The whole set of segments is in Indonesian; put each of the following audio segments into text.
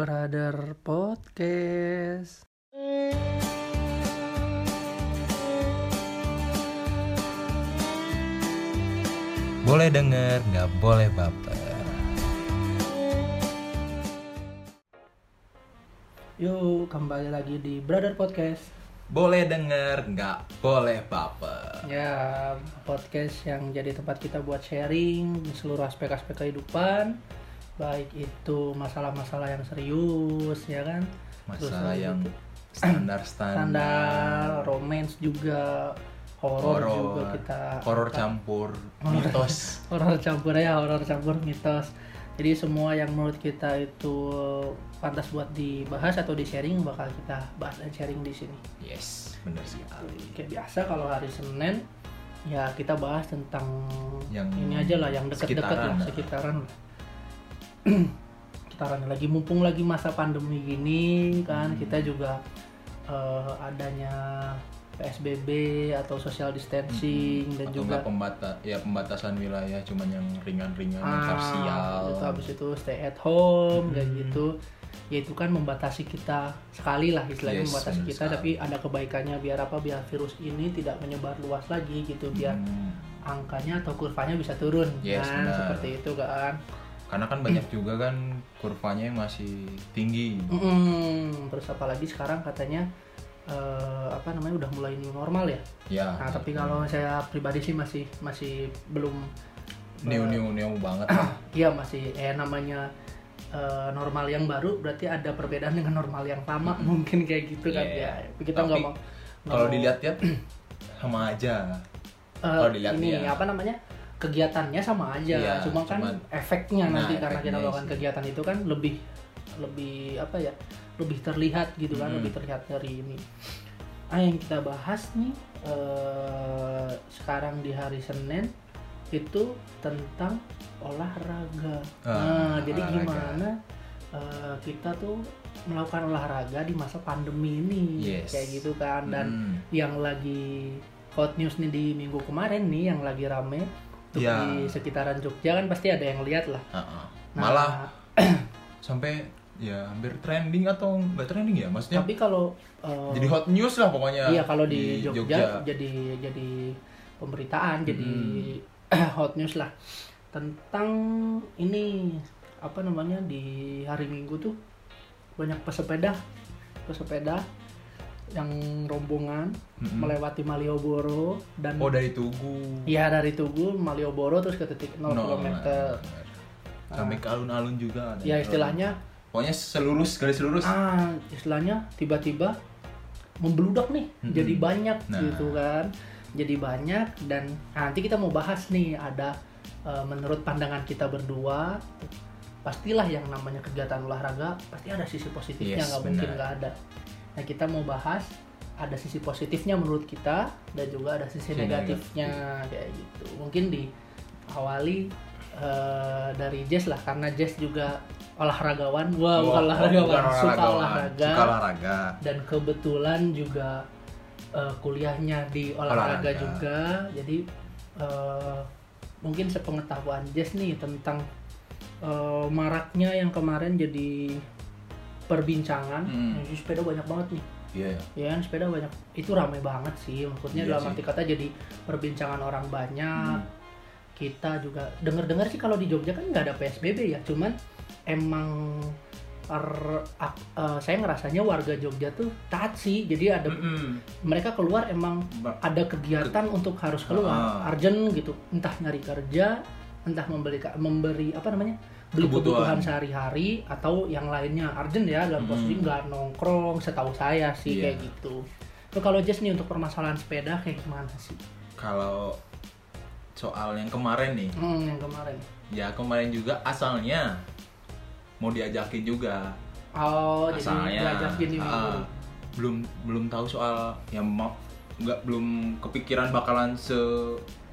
Brother Podcast. Boleh denger, nggak boleh baper. Yuk, kembali lagi di Brother Podcast. Boleh denger, nggak boleh baper. Ya, podcast yang jadi tempat kita buat sharing seluruh aspek-aspek kehidupan, baik itu masalah-masalah yang serius, ya kan? Terus Masalah habis yang itu standar-standar. standar, romance juga, horor juga kita. Horor campur, mitos. horor campur ya horor campur mitos jadi semua yang menurut kita itu pantas buat dibahas atau di sharing bakal kita bahas dan sharing di sini Yes, bener sekali. kayak biasa kalau hari Senin ya kita bahas tentang Yang ini aja lah yang deket-deket lah lah. sekitaran lah sekitaran lagi mumpung lagi masa pandemi gini kan Hmm. kita juga eh, adanya PSBB atau social distancing dan Hmm. Atau juga pembata ya pembatasan wilayah cuman yang ringan-ringan yang parsial. itu habis itu stay at home Hmm. gitu ya itu kan membatasi kita sekali lah istilahnya Yes, membatasi kita sekali. tapi ada kebaikannya biar apa biar virus ini tidak menyebar luas lagi gitu biar Hmm. angkanya atau kurvanya bisa turun Yes, kan benar. seperti itu kan Karena kan banyak juga kan kurvanya yang masih tinggi. Mm-mm. terus apalagi sekarang katanya eh, apa namanya udah mulai new normal ya Ya. nah tapi kalau saya pribadi sih masih masih belum new new new banget. Iya masih eh namanya eh, normal yang baru berarti ada perbedaan dengan normal yang lama mungkin kayak gitu kan Iya. ya. Tapi Kita nggak mau Kalau mau, dilihat-lihat sama aja. eh, kalau dilihat ini ya. apa namanya kegiatannya sama aja, Iya, cuma kan cuman- efeknya Nah, nanti karena kita melakukan kegiatan itu kan lebih lebih apa ya lebih terlihat gitu kan Hmm. lebih terlihat dari ini. Ah yang kita bahas nih eh, sekarang di hari Senin itu tentang olahraga. Ah, nah, jadi olahraga. gimana eh, kita tuh melakukan olahraga di masa pandemi ini, Yes. kayak gitu kan. Dan Hmm. yang lagi hot news nih di minggu kemarin nih, yang lagi rame tuh Ya. di sekitaran Jogja kan pasti ada yang lihat lah. Ha-ha. Nah, Malah sampai ya hampir trending atau nggak trending ya? Maksudnya tapi kalau eh, jadi hot news lah pokoknya. Iya kalau di, Jogja, jadi jadi pemberitaan jadi Hmm. hot news lah tentang ini apa namanya di hari Minggu tuh banyak pesepeda pesepeda yang rombongan Mm-mm. melewati Malioboro dan Oh dari Tugu. ya dari Tugu Malioboro terus ke titik 0 No, km. nah, Sampai ke alun-alun juga ada. Ya istilahnya Pokoknya selurus garis lurus. ah istilahnya tiba-tiba membludak nih Mm-mm. jadi banyak Nah. gitu kan jadi banyak dan nah, nanti kita mau bahas nih ada eh, menurut pandangan kita berdua pastilah yang namanya kegiatan olahraga pasti ada sisi positifnya Yes, nggak mungkin benar. nggak ada nah kita mau bahas ada sisi positifnya menurut kita dan juga ada sisi negatifnya kayak gitu. Mungkin diawali eh, dari Jess lah karena Jess juga olahragawan. Wah Wah, bukan olahragawan. bukan suka olahragawan, olahraga. Suka olahraga. dan kebetulan juga eh, kuliahnya di olahraga, Olahraga. juga. Jadi eh, mungkin sepengetahuan Jess nih tentang eh, maraknya yang kemarin jadi perbincangan Hmm. Sepeda banyak banget nih Iya. ya. ya kan sepeda banyak itu ramai banget sih maksudnya Iya dalam arti kata jadi perbincangan orang banyak Hmm. kita juga denger-dengar sih kalau di Jogja kan nggak ada PSBB ya cuman emang per- ak- eh, saya ngerasanya warga Jogja tuh taat sih jadi ada Mm-mm. mereka keluar emang ada kegiatan untuk harus keluar Ah. urgent gitu entah nyari kerja entah membeli memberi apa namanya beli kebutuhan, Kebutuhan. sehari-hari atau yang lainnya urgent ya dalam Hmm. posisi nggak nongkrong setahu saya sih Iya. kayak gitu Tuh kalau Jess nih untuk permasalahan sepeda kayak gimana sih Kalau soal yang kemarin nih, hmm, yang kemarin ya kemarin juga asalnya mau diajakin juga. oh jadi asalnya diajakin di minggu ah, belum belum tahu soal yang mau nggak belum kepikiran bakalan se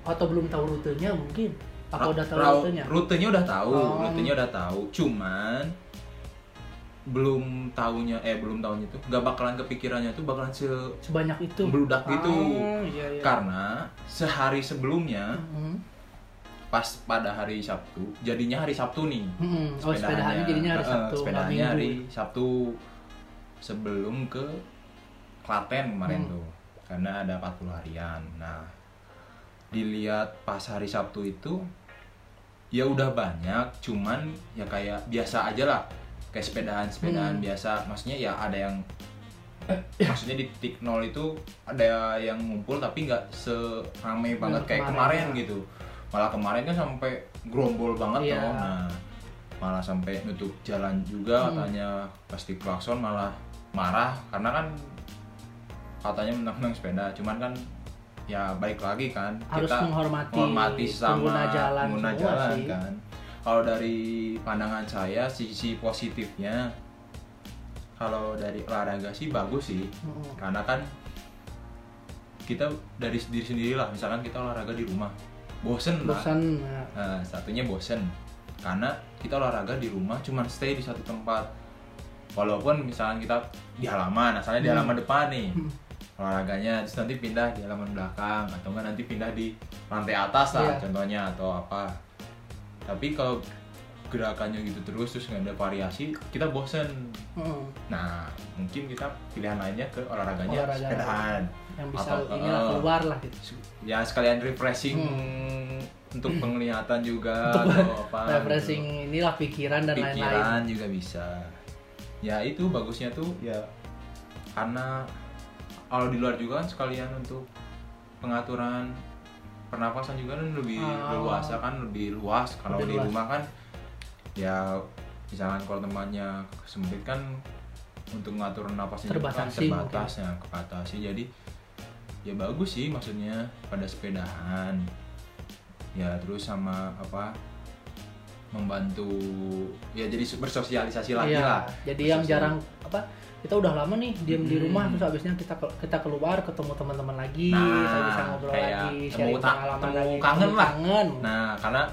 atau belum tahu rutenya mungkin apa Ra- udah tahu rutenya rutenya udah tahu Oh. rutenya udah tahu cuman belum tahunya eh belum tahunya tuh nggak bakalan kepikirannya tuh bakalan se sebanyak itu Membludak gitu. oh, iya, iya. karena sehari sebelumnya Mhm. pas pada hari Sabtu jadinya hari Sabtu nih Mm-mm. oh sepedahannya jadinya hari eh, Sabtu sepedahannya Minggu. hari Sabtu sebelum ke Klaten kemarin Hmm. tuh karena ada 40 harian nah dilihat pas hari Sabtu itu ya udah banyak cuman ya kayak biasa aja lah kayak sepedahan sepedahan Hmm. biasa maksudnya ya ada yang maksudnya di titik nol itu ada yang ngumpul tapi nggak serame banget kayak kemarin, kemarin ya. gitu malah kemarin kan sampai gerombol banget Iya. loh nah malah sampai nutup jalan juga Hmm. katanya pasti klakson malah marah karena kan katanya menang-menang sepeda cuman kan ya baik lagi kan harus kita menghormati, menghormati sama pengguna jalan pengguna jalan sih. kan kalau dari pandangan saya sisi positifnya kalau dari olahraga sih bagus sih Mm-mm. karena kan kita dari diri sendiri lah misalkan kita olahraga di rumah bosen lah bosan ya. Nah, satunya bosen karena kita olahraga di rumah cuman stay di satu tempat walaupun misalkan kita di halaman asalnya di Hmm. halaman depan nih Hmm. Olahraganya terus nanti pindah di halaman belakang atau enggak nanti pindah di lantai atas lah Iya. contohnya atau apa tapi kalau gerakannya gitu terus terus nggak ada variasi kita bosen Mm. nah mungkin kita pilihan lainnya ke olahraganya Olahraga. sepedahan yang bisa Atau- inilah eh, keluar lah gitu ya sekalian refreshing untuk penglihatan juga Hmm. Untuk atau apa refreshing inilah pikiran dan gitu. lain-lain pikiran juga bisa ya itu bagusnya tuh ya karena kalau di luar juga kan sekalian untuk pengaturan pernapasan juga kan lebih Ah. luas kan lebih luas. Kalau di luas. rumah kan ya misalkan kalau tempatnya sempit kan untuk ngatur napasnya juga kan terbatas ya kebatasi. Jadi ya bagus sih maksudnya pada sepedahan. Ya terus sama apa membantu ya jadi bersosialisasi lagi Iya, lah. jadi yang jarang apa kita udah lama nih diem di Hmm. rumah terus habisnya kita kita keluar ketemu teman-teman lagi Nah, kita bisa ngobrol kayak lagi sharing pengalaman lagi kangen lah. kangen. Nah, karena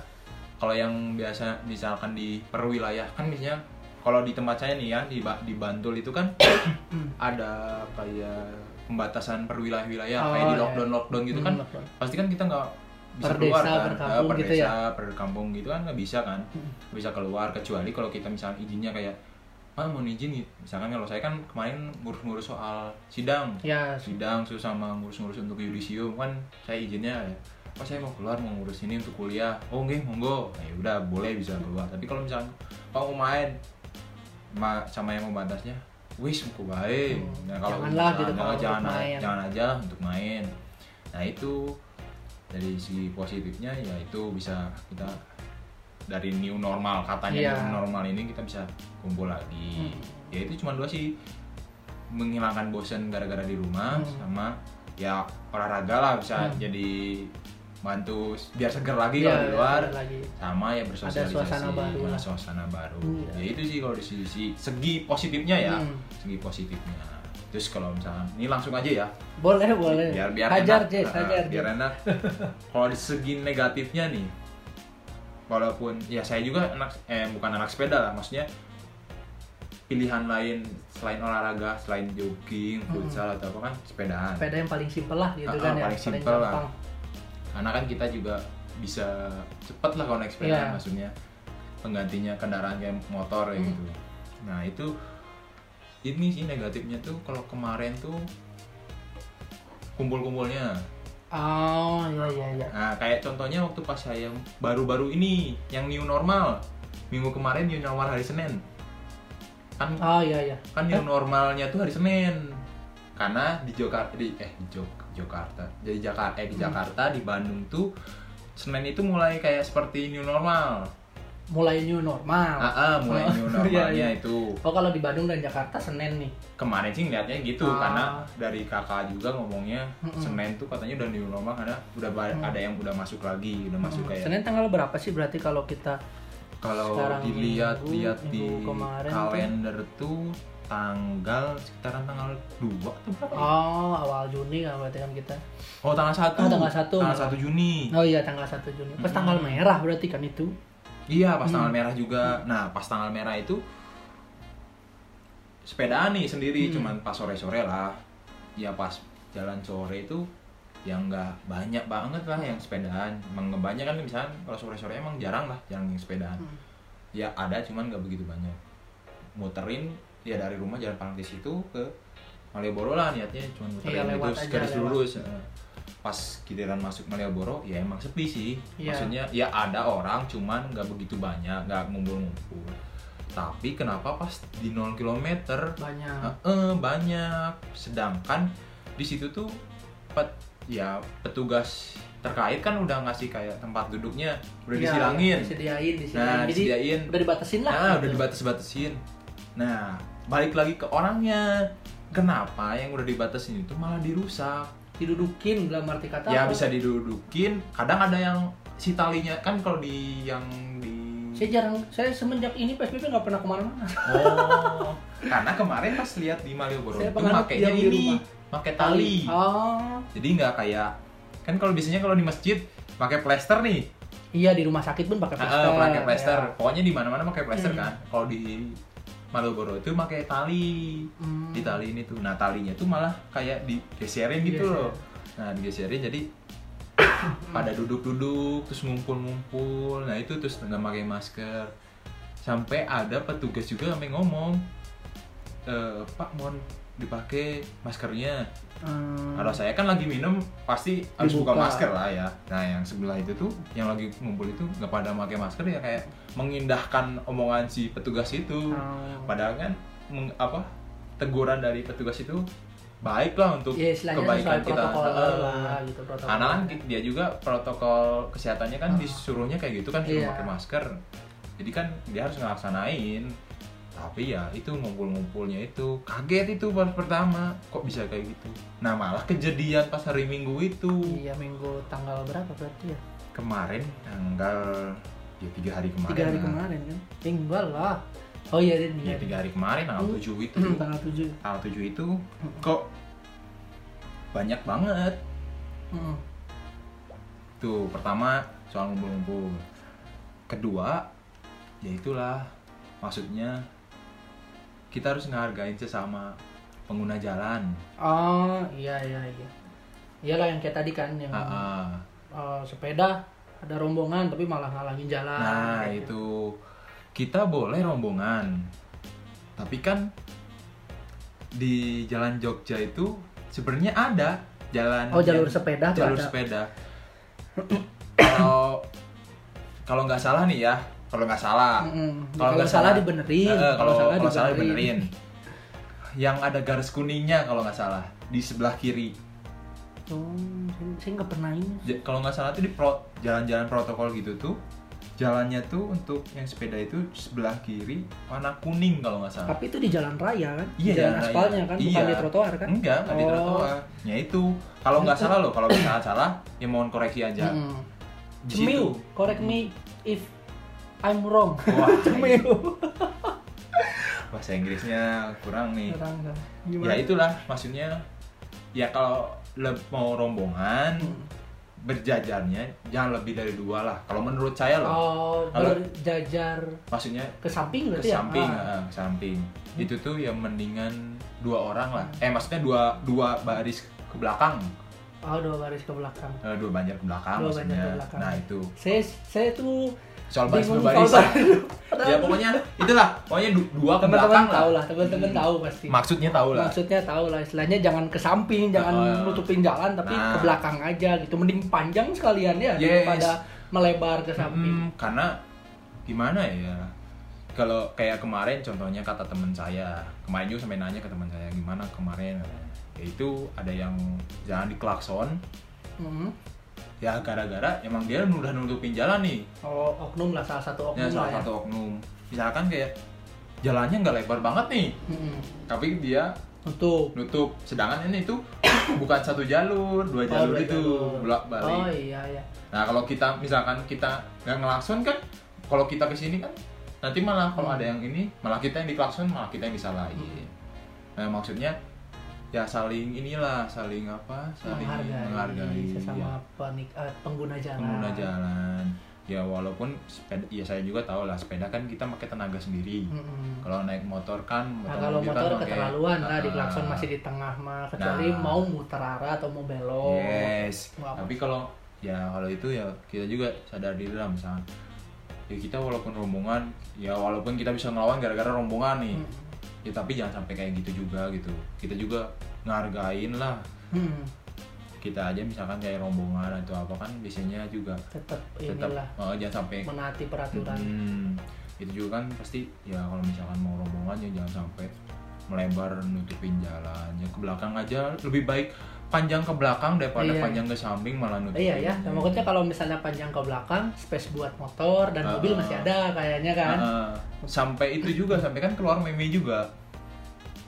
kalau yang biasa misalkan di perwilayah kan biasanya kalau di tempat saya nih ya di di Bantul itu kan ada kayak pembatasan perwilayah-wilayah Oh, kayak di iya. lockdown lockdown gitu Hmm, kan lockdown. pasti kan kita nggak bisa Per keluar desa, kan per Eh, kampung per gitu desa ya? per kampung gitu kan nggak bisa kan Hmm. Nggak bisa keluar kecuali kalau kita misalnya izinnya kayak ah mau izin gitu misalkan kalau saya kan kemarin ngurus-ngurus soal sidang. Ya. Sidang terus sama ngurus-ngurus untuk yudisium. Kan saya izinnya ya oh saya mau keluar mau ngurus ini untuk kuliah. Oh nggih monggo. Nah, ya udah boleh bisa keluar. Tapi kalau misalnya mau main? Ma- sama yang membatasnya wis muku baik Hmm, nah kalau janganlah gitu untuk jangan main. jangan aja untuk main. Nah itu dari segi positifnya ya itu bisa kita dari new normal katanya Iya. new normal ini kita bisa kumpul lagi Hmm. ya itu cuma dua sih menghilangkan bosan gara-gara di rumah Hmm. sama ya olahraga lah bisa Hmm. jadi bantu biar seger lagi Iya, kalau di luar ada lagi sama ya bersosialisasi suasana baru lah. suasana baru Iya. ya itu sih kalau di sisi segi positifnya ya Hmm. segi positifnya terus kalau misalnya ini langsung aja ya boleh boleh biar biar hajar enak. Jess hajar biar enak kalau di segi negatifnya nih walaupun ya saya juga anak eh bukan anak sepeda lah maksudnya pilihan lain selain olahraga selain jogging futsal atau apa kan sepedaan sepeda yang paling simpel lah gitu Ah, kan ah, ya paling simpel lah. gampang. karena kan kita juga bisa cepet lah kalau naik sepeda Iya. maksudnya penggantinya kendaraan kayak motor ya Hmm. gitu nah itu ini sih negatifnya tuh kalau kemarin tuh kumpul-kumpulnya oh iya iya iya Nah, kayak contohnya waktu pas saya baru-baru ini yang new normal. Minggu kemarin new normal hari Senin. Kan oh iya iya kan new normalnya tuh hari Senin. Karena di Jakarta di eh di Jog- Jakarta. Jadi Jakarta eh di Hmm. Jakarta di Bandung tuh Senin itu mulai kayak seperti new normal. Mulai new normal Ah, ah, mulai Oh, new iya, normalnya iya. itu. oh kalau di Bandung dan Jakarta Senin nih Kemarin sih ngeliatnya gitu Ah. karena dari kakak juga ngomongnya Mm-mm. Senin tuh katanya udah new normal karena udah Hmm. ada yang udah masuk lagi, udah masuk Hmm, kayak Senin tanggal berapa sih berarti kalau kita kalau dilihat-lihat di kemarin tuh. kalender tuh tanggal sekitaran tanggal 2 atau berapa? ya? oh awal Juni kan berarti kan kita Oh, tanggal 1. Oh, tanggal 1. Tanggal 1 Juni. oh iya tanggal 1 Juni pas Hmm. tanggal merah berarti kan itu Iya, pas Hmm. tanggal merah juga. Nah, pas tanggal merah itu sepedaan nih sendiri, Hmm. cuman pas sore-sore lah. Ya pas jalan sore itu yang nggak banyak banget lah yang sepedaan emang banyak kan misalnya kalau sore sore emang jarang lah jarang yang sepedaan Hmm. ya ada cuman nggak begitu banyak muterin ya dari rumah jalan Pangtis itu ke Malioboro lah niatnya cuma muterin Iya, itu garis lewat. lurus eh. Pas giliran masuk Malioboro ya emang sepi sih Iya. maksudnya ya ada orang cuman nggak begitu banyak nggak ngumpul-ngumpul tapi kenapa pas di 0 km banyak Heeh, banyak. Sedangkan di situ tuh pet, ya petugas terkait kan udah ngasih kayak tempat duduknya udah Iya, disilangin. disediain disediain Nah, jadi disediain. udah dibatasin lah Nah, gitu. udah dibatas-batasin. Nah, balik lagi ke orangnya. Kenapa yang udah dibatasin itu malah dirusak? Didudukin dalam arti kata ya apa? bisa didudukin. Kadang ada yang si talinya kan kalau di yang di saya jarang saya semenjak ini PSBB nggak pernah ke mana-mana Oh, karena kemarin pas lihat di Malioboro Saya itu makainya ini, rumah. pakai tali. oh Jadi nggak kayak kan kalau biasanya kalau di masjid pakai plester nih, iya di rumah sakit pun pakai plester pakai plester. ya. Pokoknya di mana-mana pakai plester Hmm. kan. Kalau di Malioboro itu pakai tali, Hmm. di tali ini tuh. Nah talinya tuh malah kayak digeserin gitu Digeser. loh. Nah digeserin jadi pada duduk-duduk terus ngumpul-ngumpul. Nah itu terus nggak pakai masker. Sampai ada petugas juga sampai ngomong, "Eh, Pak mohon dipakai maskernya. Hmm. Kalau saya kan lagi minum pasti harus Dibuka. buka masker lah ya. Nah yang sebelah itu tuh yang lagi ngumpul itu nggak pada pakai masker ya kayak mengindahkan omongan si petugas itu. Oh. Padahal kan meng- apa teguran dari petugas itu baik lah untuk ya kebaikan kita. protokol lah gitu protokol Karena kan dia juga protokol kesehatannya kan Ah. disuruhnya kayak gitu kan suruh Iya. pakai masker. Jadi kan dia harus ngelaksanain. Tapi ya itu ngumpul-ngumpulnya itu kaget itu pas pertama kok bisa kayak gitu. Nah malah kejadian pas hari Minggu itu iya minggu tanggal berapa berarti ya kemarin tanggal ya tiga hari kemarin. tiga hari kemarin kan tinggal lah oh iya ini Ya tiga hari kemarin tanggal Hmm. tujuh itu. tanggal tujuh Tanggal tujuh itu kok banyak banget. Hmm. Tuh pertama soal ngumpul-ngumpul. Kedua ya itulah maksudnya kita harus ngehargain sesama pengguna jalan. oh iya iya iya iyalah yang kayak tadi kan yang eh, sepeda ada rombongan tapi malah ngalangin jalan Nah gitu. itu kita boleh rombongan, tapi kan di Jalan Jogja itu sebenarnya ada jalan oh jalur yang- sepeda tuh jalur ada. sepeda. Kalau kalau nggak salah nih ya, kalau nggak salah, Mm-mm. Kalau nggak salah salah- dibenerin Eh, kalau kalau salah dibenerin. dibenerin. Yang ada garis kuningnya kalau nggak salah di sebelah kiri. oh saya- nggak pernah ini Kalau nggak salah tuh di pro- jalan-jalan protokol gitu tuh jalannya tuh untuk yang sepeda itu sebelah kiri warna kuning kalau nggak salah. tapi itu di jalan raya kan Iya, di jalan aspalnya kan bukan Iya. di trotoar kan Enggak, nggak di Oh. trotoar. Ya itu. Kalau nggak salah loh, kalau misalnya salah, ya mohon koreksi aja. Di Cemil, correct me if I'm wrong. Wah, Cemil. bahasa Inggrisnya kurang nih. Kurang? Ya itulah maksudnya. Ya kalau mau rombongan Hmm. berjajarnya jangan lebih dari dua lah. Kalau menurut saya loh, Oh, Kalau- berjajar maksudnya ke samping ke berarti ya? samping, Ah. ah, ke samping. Itu tuh yang mendingan dua orang lah. Eh maksudnya dua dua baris ke belakang, Oh, dua baris ke belakang. Eh, dua banjar ke belakang Dua maksudnya. banjar ke belakang. Nah itu Saya saya tuh soal baris berbaris. ya pokoknya itulah pokoknya du- dua ke belakang lah. tahu lah, teman-teman Hmm. tahu pasti. Maksudnya tahu lah. Maksudnya tahu lah, istilahnya jangan ke samping, jangan Ah. nutupin jalan tapi Nah. ke belakang aja gitu. Mending panjang sekalian ya Yes. daripada melebar ke samping. Mm, karena gimana ya? Kalau kayak kemarin contohnya kata teman saya, kemarin juga sampai nanya ke teman saya gimana kemarin ya itu ada yang jangan diklakson Hmm. Ya gara-gara emang dia udah nutupin jalan nih Oh, oknum lah salah satu oknum ya lah salah ya. satu oknum misalkan kayak jalannya nggak lebar banget nih Mm-mm. tapi dia Untuk nutup sedangkan ini tuh bukan satu jalur dua jalur dua itu bolak balik Oh iya iya. Nah kalau kita misalkan kita nggak ngelakson kan, kalau kita ke sini kan nanti malah kalau Hmm. ada yang ini malah kita yang diklakson malah kita yang disalahin. Hmm. Nah maksudnya ya saling inilah saling apa saling menghargai, menghargai sesama ya, penik, eh, pengguna jalan. pengguna jalan. ya walaupun sepeda ya saya juga tahu lah sepeda kan kita pakai tenaga sendiri Mm-mm. kalau naik motor kan Nah, motor kalau mobil kan motor pakai- keterlaluan lah di klakson masih di tengah mah kecuali Nah. mau muter arah atau mau belok. yes Wah. tapi kalau ya kalau itu ya kita juga sadar diri lah misalnya ya kita walaupun rombongan ya walaupun kita bisa ngelawan gara-gara rombongan nih Mm-mm. Ya tapi jangan sampai kayak gitu juga gitu. Kita juga ngargain lah. Hmm, kita aja misalkan kayak rombongan atau apa kan biasanya juga tetap tetap inilah oh, jangan sampai menaati peraturan. Hmm, itu juga kan pasti ya kalau misalkan mau rombongan ya jangan sampai melebar nutupin jalan. Ya ke belakang aja lebih baik panjang ke belakang daripada Iya. panjang ke samping malah nutupin Iya ya, nah, maksudnya kalau misalnya panjang ke belakang, space buat motor dan Ah, mobil ah. masih ada kayaknya kan. Heeh. sampai itu juga sampai kan keluar meme juga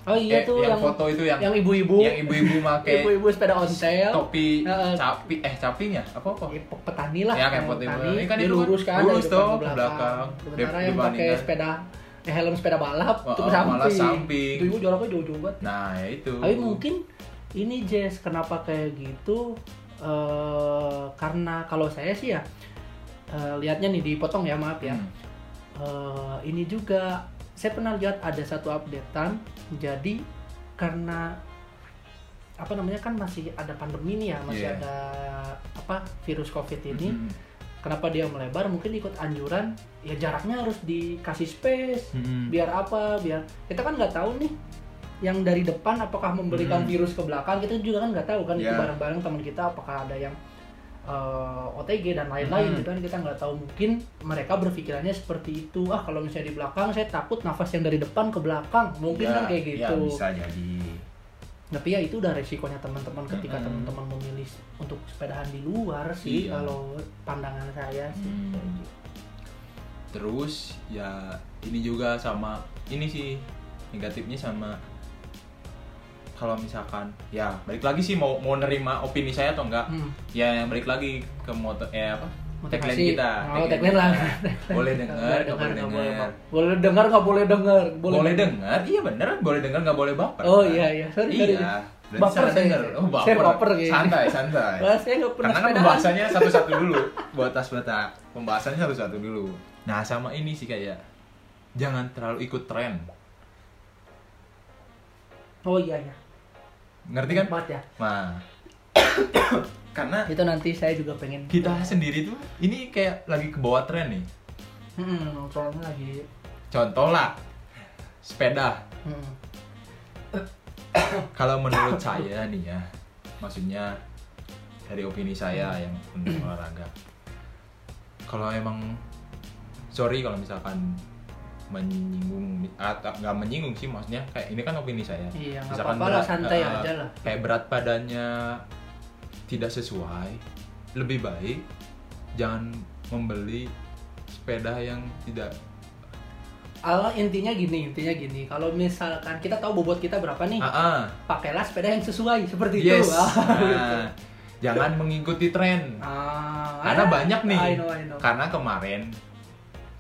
Oh iya Eh, tuh yang, yang foto itu yang yang ibu-ibu, yang ibu-ibu pakai ibu-ibu sepeda ontel, topi Heeh. capi eh capinya apa apa Ya, pe- petani lah. Ya, kayak yang petani. petani, Ini kan itu kan lurus kan, lurus tuh, ke belakang. Sementara yang pakai sepeda eh, helm sepeda balap Oh, itu oh, samping. malah samping. Itu ibu jaraknya jauh-jauh banget. nah ya itu Tapi mungkin ini Jess kenapa kayak gitu? eh karena kalau saya sih ya eh, lihatnya nih dipotong ya maaf ya. Hmm. Eh, ini juga saya pernah lihat ada satu updatean jadi karena apa namanya kan masih ada pandemi nih ya masih Iya. ada apa virus covid ini Hmm. kenapa dia melebar mungkin ikut anjuran ya jaraknya harus dikasih space Hmm. biar apa biar kita kan nggak tahu nih yang dari depan apakah memberikan Hmm. virus ke belakang kita juga kan nggak tahu kan itu Ya. bareng-bareng teman kita apakah ada yang eh, OTG dan lain-lain Hmm. gitu kan kita nggak tahu mungkin mereka berpikirannya seperti itu ah kalau misalnya di belakang saya takut nafas yang dari depan ke belakang mungkin Ya, kan kayak ya gitu bisa jadi tapi ya itu udah resikonya teman-teman ketika Mm-mm. teman-teman memilih untuk sepedahan di luar sih Iya. kalau pandangan saya sih Hmm. gitu. terus ya ini juga sama ini sih negatifnya sama kalau misalkan ya balik lagi sih mau mau nerima opini saya atau enggak Hmm. ya yang balik lagi ke moto eh apa tagline kita. Oh, tagline lah. boleh dengar nggak boleh dengar boleh dengar nggak boleh dengar boleh dengar iya bener iya bener nggak boleh baper. Oh iya iya. Sorry iya. Baper saya. denger. oh baper, Saya baper. kayaknya. santai santai. Wah, saya nggak pernah karena kan pembahasannya satu-satu dulu. Buat tas bata pembahasannya satu-satu dulu. Nah sama ini sih kayak jangan terlalu ikut tren. Oh iya iya. Ngerti kan Tempat ya. nah karena Itu nanti saya juga pengen. kita sendiri tuh ini kayak lagi ke bawah tren nih Hmm, soalnya lagi. contoh lah sepeda Hmm. kalau menurut saya nih ya maksudnya dari opini saya yang untuk olahraga kalau emang sorry kalau misalkan menyinggung atau nggak menyinggung sih maksudnya kayak ini kan opini saya Iya Misalkan lah berat- santai eh, aja lah. kayak berat badannya tidak sesuai lebih baik jangan membeli sepeda yang tidak Allah intinya gini intinya gini. Kalau misalkan kita tahu bobot kita berapa nih, ah, ah. pakailah sepeda yang sesuai seperti yes itu. Ah, gitu. nah, jangan mengikuti tren Ah, Karena ah, banyak nih. I know, I know. Karena kemarin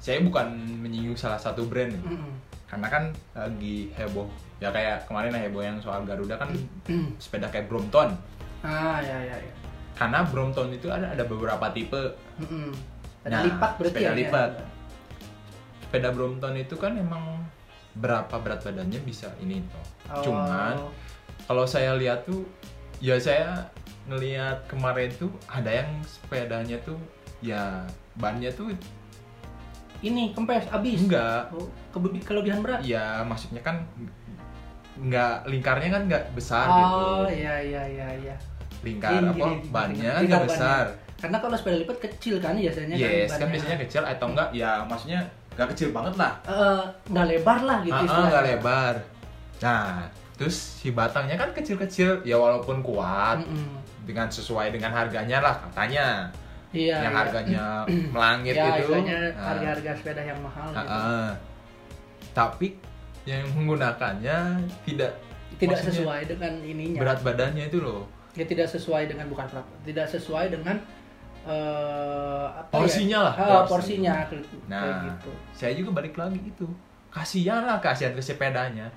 saya bukan menyinggung salah satu brand nih. Mm-mm. Karena kan lagi heboh. Ya kayak kemarin heboh yang soal Garuda kan Mm. sepeda kayak Brompton. Ah ya ya ya. Karena Brompton itu ada ada beberapa tipe. Mm-mm. Nah, Sepeda lipat berarti sepeda ya, ya. lipat. Sepeda Brompton itu kan emang berapa berat badannya bisa ini toh. Oh. Cuman kalau saya lihat tuh ya saya ngelihat kemarin tuh ada yang sepedanya tuh ya bannya tuh ini kempes abis. enggak Oh, kebe- kelebihan berat. ya maksudnya kan nggak lingkarnya kan nggak besar oh gitu iya iya iya iya. lingkar Tinggi, apa tinggi, bannya tinggi. nggak Lingkar besar Karena kalau sepeda lipat kecil kan biasanya yes kan bannya. biasanya kecil atau enggak ya maksudnya nggak kecil banget lah Eh, nggak lebar lah gitu istilahnya. nggak lebar nah terus si batangnya kan kecil-kecil ya walaupun kuat Mm-mm. dengan sesuai dengan harganya lah katanya Iya. yang iya. harganya melangit ya, itu istilahnya Nah, harga-harga sepeda yang mahal ah, gitu. tapi yang menggunakannya tidak Tidak sesuai dengan ininya. berat badannya itu loh Ya tidak sesuai dengan bukan berat. Tidak sesuai dengan apa Porsinya ya? lah, Ah, porsi. porsinya kayak Nah, gitu. saya juga balik lagi itu. Kasihan lah, kasihan ke sepedanya.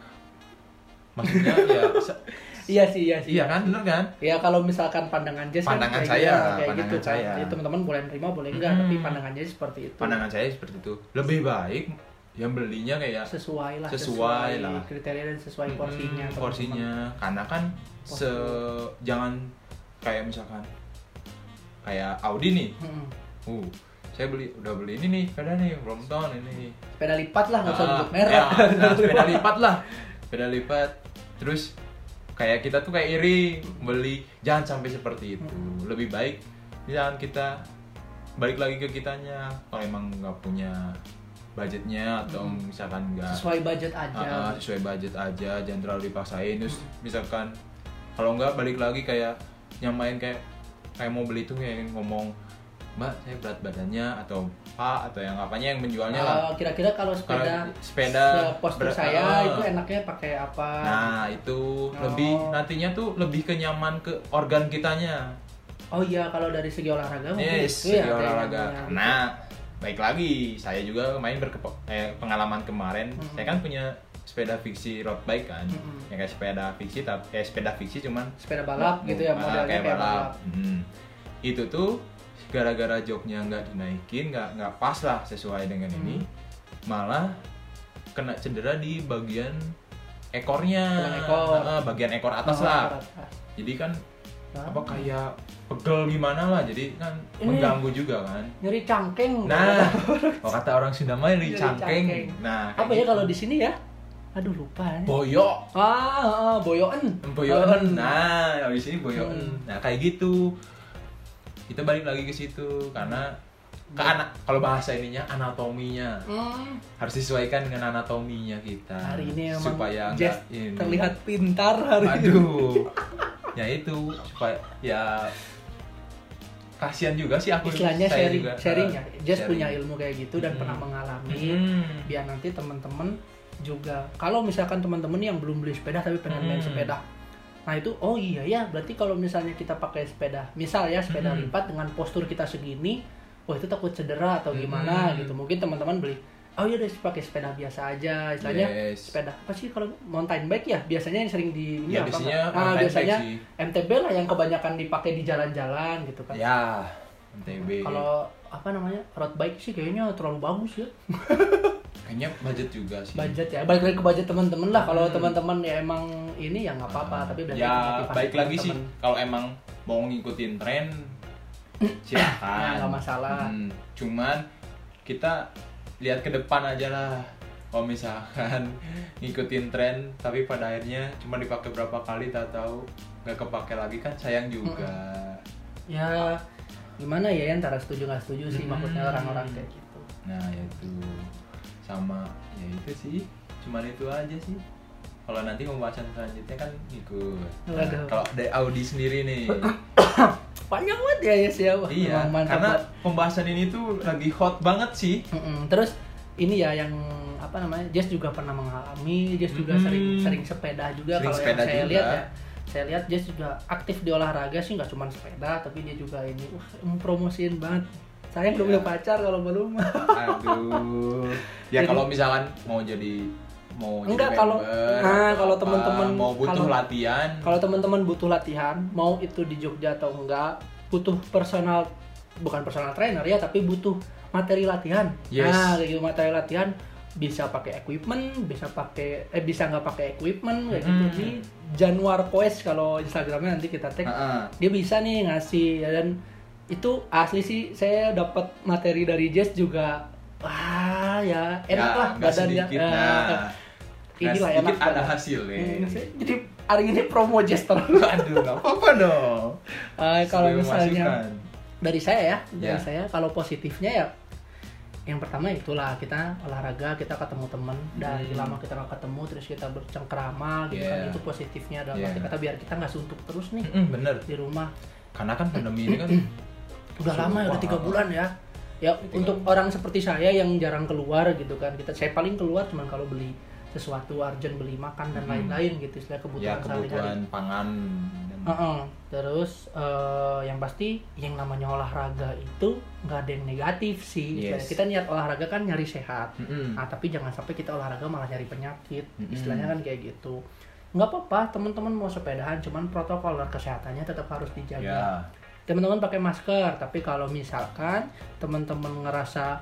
maksudnya ya iya sih iya sih iya kan bener kan ya kalau misalkan pandangan Jess kan Pandangan kayak saya, gitu, kayak pandangan gitu kan. saya. Jadi teman-teman boleh nerima boleh enggak Hmm. tapi pandangan Jess seperti itu pandangan saya seperti itu lebih baik yang belinya kayak sesuai lah Sesuai lah. kriteria dan sesuai porsinya Mm, teman-teman. porsinya karena kan se jangan kayak misalkan kayak Audi nih Mm-mm. uh saya beli udah beli ini nih sepeda nih Brompton ini sepeda lipat lah nggak usah Ah, sebut merek ya, nah, sepeda lipat lah sepeda lipat terus kayak kita tuh kayak iri beli jangan sampai seperti itu. Lebih baik jangan kita balik lagi ke kitanya. Kalau emang nggak punya budgetnya atau misalkan nggak sesuai budget aja. Ah, sesuai budget aja jangan terlalu dipaksain. Terus misalkan kalau nggak balik lagi kayak nyamain kayak kayak mau beli tuh kayak ngomong mbak saya berat badannya atau pak atau yang apanya yang menjualnya lah Ah, kira-kira kalau sepeda Kalau sepeda postur ber- saya ah. itu enaknya pakai apa nah itu Oh. lebih nantinya tuh lebih kenyaman ke organ kitanya oh iya kalau dari segi olahraga mungkin yes itu ya segi yang olahraga karena baik lagi saya juga main berkepo eh, pengalaman kemarin Mhm. saya kan punya sepeda fiksi road bike kan Mhm. ya kayak sepeda fiksi tapi eh, sepeda fiksi cuman sepeda balap gitu ya Ah, modelnya kayak, balap, Hmm. itu tuh gara-gara joknya nggak dinaikin nggak nggak pas lah sesuai dengan ini Hmm. malah kena cedera di bagian ekornya. Ekor. Ah, bagian ekor atas Oh, lah. atas. jadi kan Nah, apa kayak pegel gimana lah jadi kan Ini- mengganggu juga kan. Nyeri cangkeng nah kalau kata orang. Sunda mah Nyeri ini cangkeng. nah apa ya gitu. kalau di sini ya? Aduh lupa ya. boyok. Ah, ah boyoen boyoen nah di sini boyoen Hmm. nah kayak gitu kita balik lagi ke situ karena ke anak kalau bahasa ininya anatominya. Hmm, harus disesuaikan dengan anatominya kita. Hari ini emang supaya enggak ini. terlihat pintar hari ini. Aduh ya itu supaya ya kasihan juga sih aku istilahnya saya sharing juga, sharing ya. Jess sharing. punya ilmu kayak gitu dan Hmm. pernah mengalami. Hmm. biar nanti teman-teman juga kalau misalkan teman-teman yang belum beli sepeda tapi pengen main Hmm. sepeda nah itu oh iya ya berarti kalau misalnya kita pakai sepeda misal ya sepeda Hmm. lipat dengan postur kita segini wah itu takut cedera atau gimana Hmm. gitu mungkin teman-teman beli oh iya deh pakai sepeda biasa aja istilahnya Yes. sepeda apa sih kalau mountain bike ya biasanya yang sering di ini Ya, apa biasanya nggak? nah, biasanya. MTB lah yang kebanyakan dipakai di jalan-jalan gitu kan ya MTB kalau apa namanya road bike sih kayaknya terlalu bagus ya. Kayaknya budget juga sih. Budget ya balik lagi ke budget teman-teman lah. Kalau Hmm. teman-teman ya emang ini ya nggak apa-apa tapi balik ya baik lagi sih. teman-teman. kalau emang mau ngikutin tren Nah, silakan nggak masalah. Hmm, cuman kita lihat ke depan aja lah. Kalau misalkan ngikutin tren tapi pada akhirnya cuma dipakai berapa kali tak tahu nggak kepake lagi kan sayang juga. Ya gimana ya antara setuju nggak setuju sih Hmm. maksudnya orang-orang kayak gitu nah itu sama ya itu sih cuman itu aja sih kalau nanti pembahasan selanjutnya kan ikut Nah, kalau dari Audi sendiri nih panjang banget ya ya Wah, iya karena banget. pembahasan ini tuh lagi hot banget sih Mm-mm. terus ini ya yang apa namanya Jess juga pernah mengalami Jess juga Mm-mm. sering sering sepeda juga kalau yang saya juga. lihat ya saya lihat Jess juga aktif di olahraga sih nggak cuma sepeda tapi dia juga ini uh, mempromosiin banget. Saya belum Iya. punya pacar kalau belum. Aduh. Ya Jadi- kalau misalkan mau jadi mau Enggak, jadi kalau- nah, kalau teman-teman- mau butuh kalau- latihan. kalau teman-teman butuh latihan mau itu di Jogja atau enggak butuh personal bukan personal trainer ya tapi butuh materi latihan. Yes. nah kayak gitu materi latihan bisa pakai equipment bisa pakai eh bisa nggak pakai equipment kayak gitu Hmm. di Januar Quest kalau Instagramnya nanti kita tag Heeh. dia bisa nih ngasih ya, dan itu asli sih saya dapat materi dari Jess juga wah ya enak Ya, lah badannya sedikit, Eh, nah. inilah Nggak enak ada hasilnya Hmm, jadi hari ini promo Jess terus aduh nggak apa-apa dong Eh, kalau misalnya masukan. dari saya ya dari Ya. saya kalau positifnya ya yang pertama itulah kita olahraga kita ketemu teman dari Hmm. lama kita nggak ketemu terus kita bercengkrama gitu kan Yeah. itu positifnya dalam Yeah. arti kata biar kita nggak suntuk terus nih Mm-mm, bener di rumah karena kan pandemi ini kan udah lama ya udah tiga bulan ya ya Tiga untuk orang seperti saya yang jarang keluar gitu kan kita saya paling keluar cuman kalau beli sesuatu urgent beli makan dan Hmm. lain-lain gitu istilah ya kebutuhan sehari-hari kebutuhan pangan dan Heeh. Terus eh, yang pasti yang namanya olahraga itu nggak ada yang negatif sih. Istilahnya Yes. Kita niat olahraga kan nyari sehat. Mm-mm. Nah tapi jangan sampai kita olahraga malah nyari penyakit. Mm-mm. Istilahnya kan kayak gitu. nggak apa-apa teman-teman mau sepedahan cuman protokol kesehatannya tetap harus dijaga ya teman-teman pakai masker tapi kalau misalkan teman-teman ngerasa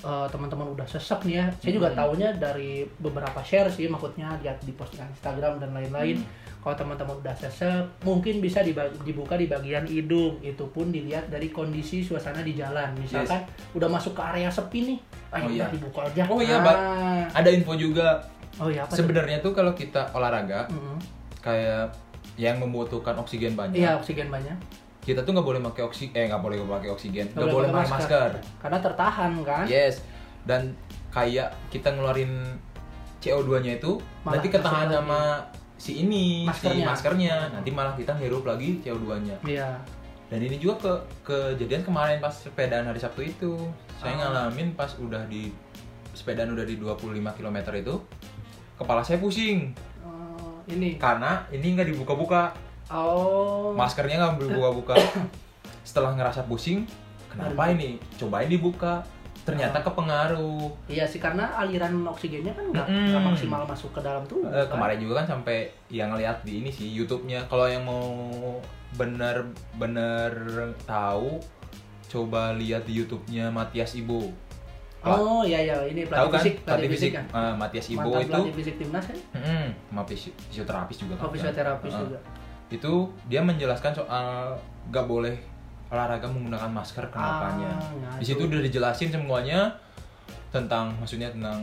eh, teman-teman udah sesek nih ya saya juga Hmm. tahunya dari beberapa share sih maksudnya lihat di postingan Instagram dan lain-lain Hmm. Kalau teman-teman udah sesek mungkin bisa dibuka di bagian hidung. Itu pun dilihat dari kondisi suasana di jalan. Misalkan udah masuk ke area sepi nih ayo Oh, iya. dibuka aja. Oh, iya, Nah. ada info juga. Oh iya apa sebenarnya tuh kalau kita olahraga Mm-mm. kayak yang membutuhkan oksigen banyak. Iya oksigen banyak. Kita tuh nggak boleh pakai oksigen eh nggak boleh pakai oksigen. Nggak boleh pakai masker. karena tertahan kan? Yes. Dan kayak kita ngeluarin CO2-nya itu Malah nanti ketahan sama si ini Maskernya. si maskernya nanti malah kita hirup lagi CO2-nya iya. Dan ini juga ke kejadian kemarin pas sepedaan hari Sabtu itu. Saya Ah. ngalamin pas udah di sepedaan udah di 25 km itu kepala saya pusing. Eh, ini? Karena ini nggak dibuka-buka. Oh. Maskernya nggak dibuka-buka. Setelah ngerasa pusing kenapa ini? Cobain dibuka ternyata Oh. kepengaruh Iya sih karena aliran oksigennya kan nggak nggak maksimal masuk ke dalam tubuh. Eh, kan? kemarin juga kan sampai yang ngeliat di ini sih YouTube-nya kalau yang mau bener-bener tahu coba lihat di YouTube-nya Matias Ibo Oh iya iya ini tahu pelatih kan fisik pelatih fisik kan. eh, Matias Ibo Mantan itu pelatih fisik timnas kan? mm, sama fisi- fisioterapis juga kan Oh fisioterapis Eh, juga. itu dia menjelaskan soal gak boleh olahraga menggunakan masker kenapanya Ah, ngadu. di situ udah dijelasin semuanya tentang maksudnya tentang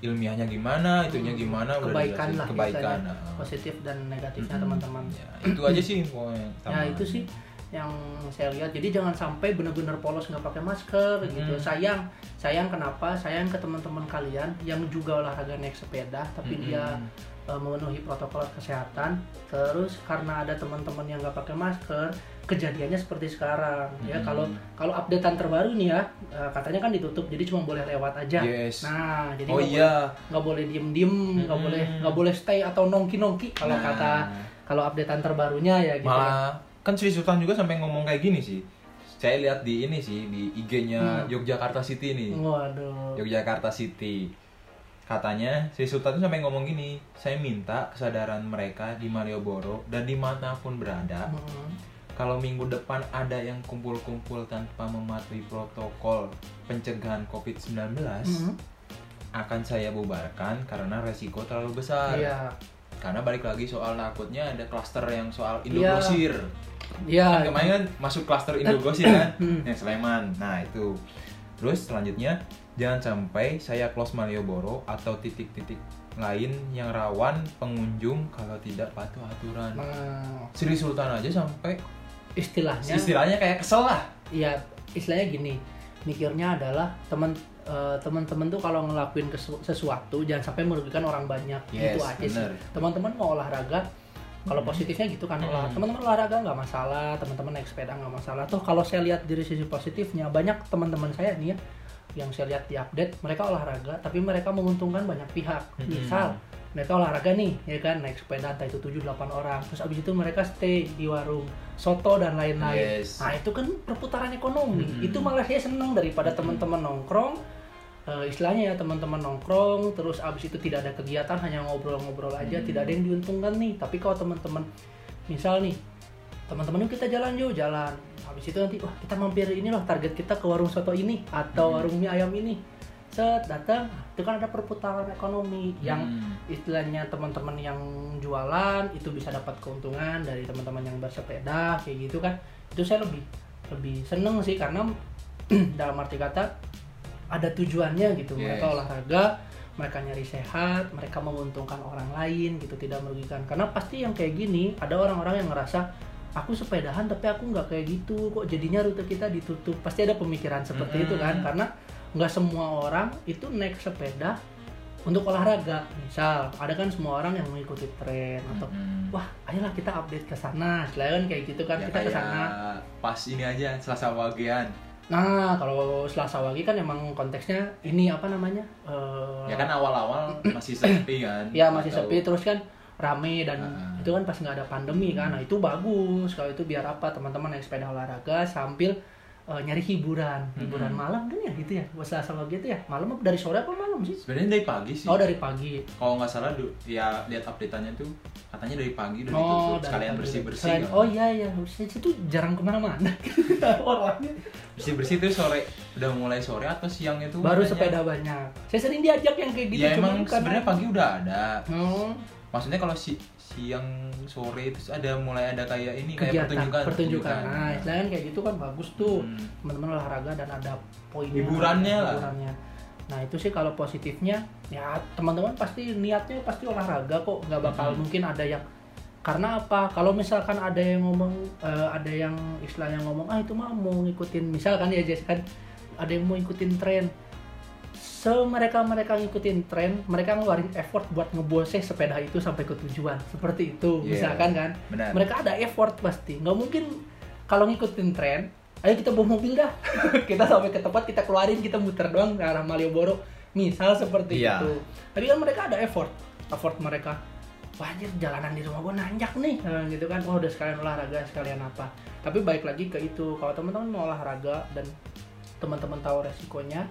ilmiahnya gimana itunya Hmm, gimana kebaikan lah kebaikan istilahnya. nah. positif dan negatifnya Mm-mm. teman-teman. Ya, itu aja sih pokoknya Ya itu sih yang saya lihat. Jadi jangan sampai benar-benar polos nggak pakai masker gitu. Mm. Sayang, sayang kenapa? Sayang ke teman-teman kalian yang juga olahraga naik sepeda, tapi Mm-mm. dia uh, memenuhi protokol kesehatan. Terus karena ada teman-teman yang nggak pakai masker, kejadiannya seperti sekarang. Ya Mm-mm. kalau kalau updatean terbaru nih ya, uh, katanya kan ditutup, jadi cuma boleh lewat aja. Yes. Nah, jadi oh nggak iya boleh- boleh diem-diem, nggak Mm-mm. boleh nggak boleh stay atau nongki-nongki kalau Nah, kata kalau updatean terbarunya ya gitu. ya. malah kan Sri Sultan juga sampai ngomong kayak gini sih saya lihat di ini sih di IG-nya Hmm. Yogyakarta City nih Waduh. Yogyakarta City katanya Sri Sultan tuh sampai ngomong gini saya minta kesadaran mereka di Malioboro dan di mana pun berada Hmm. kalau minggu depan ada yang kumpul-kumpul tanpa mematuhi protokol pencegahan COVID-19 Hmm. akan saya bubarkan karena resiko terlalu besar Iya. karena balik lagi soal takutnya ada klaster yang soal Iya. Indogrosir Iya. kan kemarin kan masuk klaster Indogrosir kan yang Sleman nah itu terus selanjutnya jangan sampai saya close Malioboro atau titik-titik lain yang rawan pengunjung kalau tidak patuh aturan Nah, Sri Sultan aja sampai istilahnya istilahnya kayak kesel lah Iya, istilahnya gini. Mikirnya adalah teman eh, teman-teman tuh kalau ngelakuin sesuatu jangan sampai merugikan orang banyak. Yes, itu aja sih. Teman-teman mau olahraga kalau Hmm. positifnya gitu kan olah Hmm. teman-teman olahraga nggak masalah teman-teman naik sepeda nggak masalah tuh kalau saya lihat dari sisi positifnya banyak teman-teman saya nih ya yang saya lihat di update mereka olahraga tapi mereka menguntungkan banyak pihak Hmm. misal mereka olahraga nih ya kan naik sepeda entah itu 7 8 orang terus abis itu mereka stay di warung soto dan lain-lain Yes. nah itu kan perputaran ekonomi Hmm. itu malah saya seneng daripada teman-teman nongkrong eh, istilahnya ya teman-teman nongkrong terus abis itu tidak ada kegiatan hanya ngobrol-ngobrol aja Hmm. tidak ada yang diuntungkan nih tapi kalau teman-teman misal nih teman-teman kita jalan yuk jalan habis itu nanti wah kita mampir ini loh target kita ke warung soto ini atau Hmm. warung mie ayam ini set datang itu kan ada perputaran ekonomi yang Hmm. istilahnya teman-teman yang jualan itu bisa dapat keuntungan dari teman-teman yang bersepeda kayak gitu kan itu saya lebih lebih seneng sih karena dalam arti kata ada tujuannya gitu. Mereka Yes. olahraga mereka nyari sehat mereka menguntungkan orang lain gitu tidak merugikan. Karena pasti yang kayak gini ada orang-orang yang ngerasa aku sepedahan tapi aku nggak kayak gitu kok jadinya rute kita ditutup. Pasti ada pemikiran seperti itu kan karena nggak semua orang itu naik sepeda untuk olahraga. Misal ada kan semua orang yang mengikuti tren atau Mm-mm. wah ayolah kita update ke sana. Selain kayak gitu kan Ya, kita ke sana. pas ini aja Selasa Wagian nah kalau Selasa Wage kan emang konteksnya ini apa namanya Eh, ya kan awal-awal masih sepi kan ya masih Atau- sepi terus kan rame dan Ah. itu kan pas nggak ada pandemi kan nah itu bagus kalau itu biar apa teman-teman naik sepeda olahraga sambil eh, nyari hiburan hiburan Mm-mm. malam kan ya gitu ya. Bahasa asal gitu ya. Malam apa dari sore apa malam sih? Sebenarnya dari pagi sih. Oh dari pagi. Kalau nggak salah du- ya lihat update-nya tuh katanya dari pagi udah oh ditutup dari sekalian bersih bersih Selain- oh iya iya. Saya itu jarang ke mana-mana. Orangnya. Bersih bersih tuh sore udah mulai sore atau siang itu baru makanya. sepeda banyak. Saya sering diajak yang kayak gitu ya emang sebenarnya pagi udah ada. Oh, maksudnya kalau si siang sore itu ada mulai ada kayak ini kayak kegiatan pertunjukan. pertunjukan. Nah istilahnya kayak gitu kan bagus tuh. Hmm. teman-teman olahraga dan ada poinnya. Hiburannya lah. hiburannya. nah itu sih kalau positifnya ya teman-teman pasti niatnya pasti olahraga kok. Nggak bakal Hmm. mungkin ada yang karena apa? Kalau misalkan ada yang ngomong eh, ada yang istilahnya ngomong ah itu mah mau ngikutin misalkan ya Jess kan? Ada yang mau ngikutin tren semereka mereka ngikutin tren mereka ngeluarin effort buat ngebose sepeda itu sampai ke tujuan. Seperti itu Iya. misalkan kan. benar. Mereka ada effort pasti. Nggak mungkin kalau ngikutin tren ayo kita bawa mobil dah. Kita sampai ke tempat kita keluarin kita muter doang ke arah Malioboro. Misal seperti Iya. itu. Tapi kan mereka ada effort effort mereka. Wah anjir jalanan di rumah gue nanjak nih. Nah, gitu kan. Oh udah sekalian olahraga sekalian apa. Tapi baik lagi ke itu. Kalau teman-teman mau olahraga dan teman-teman tahu resikonya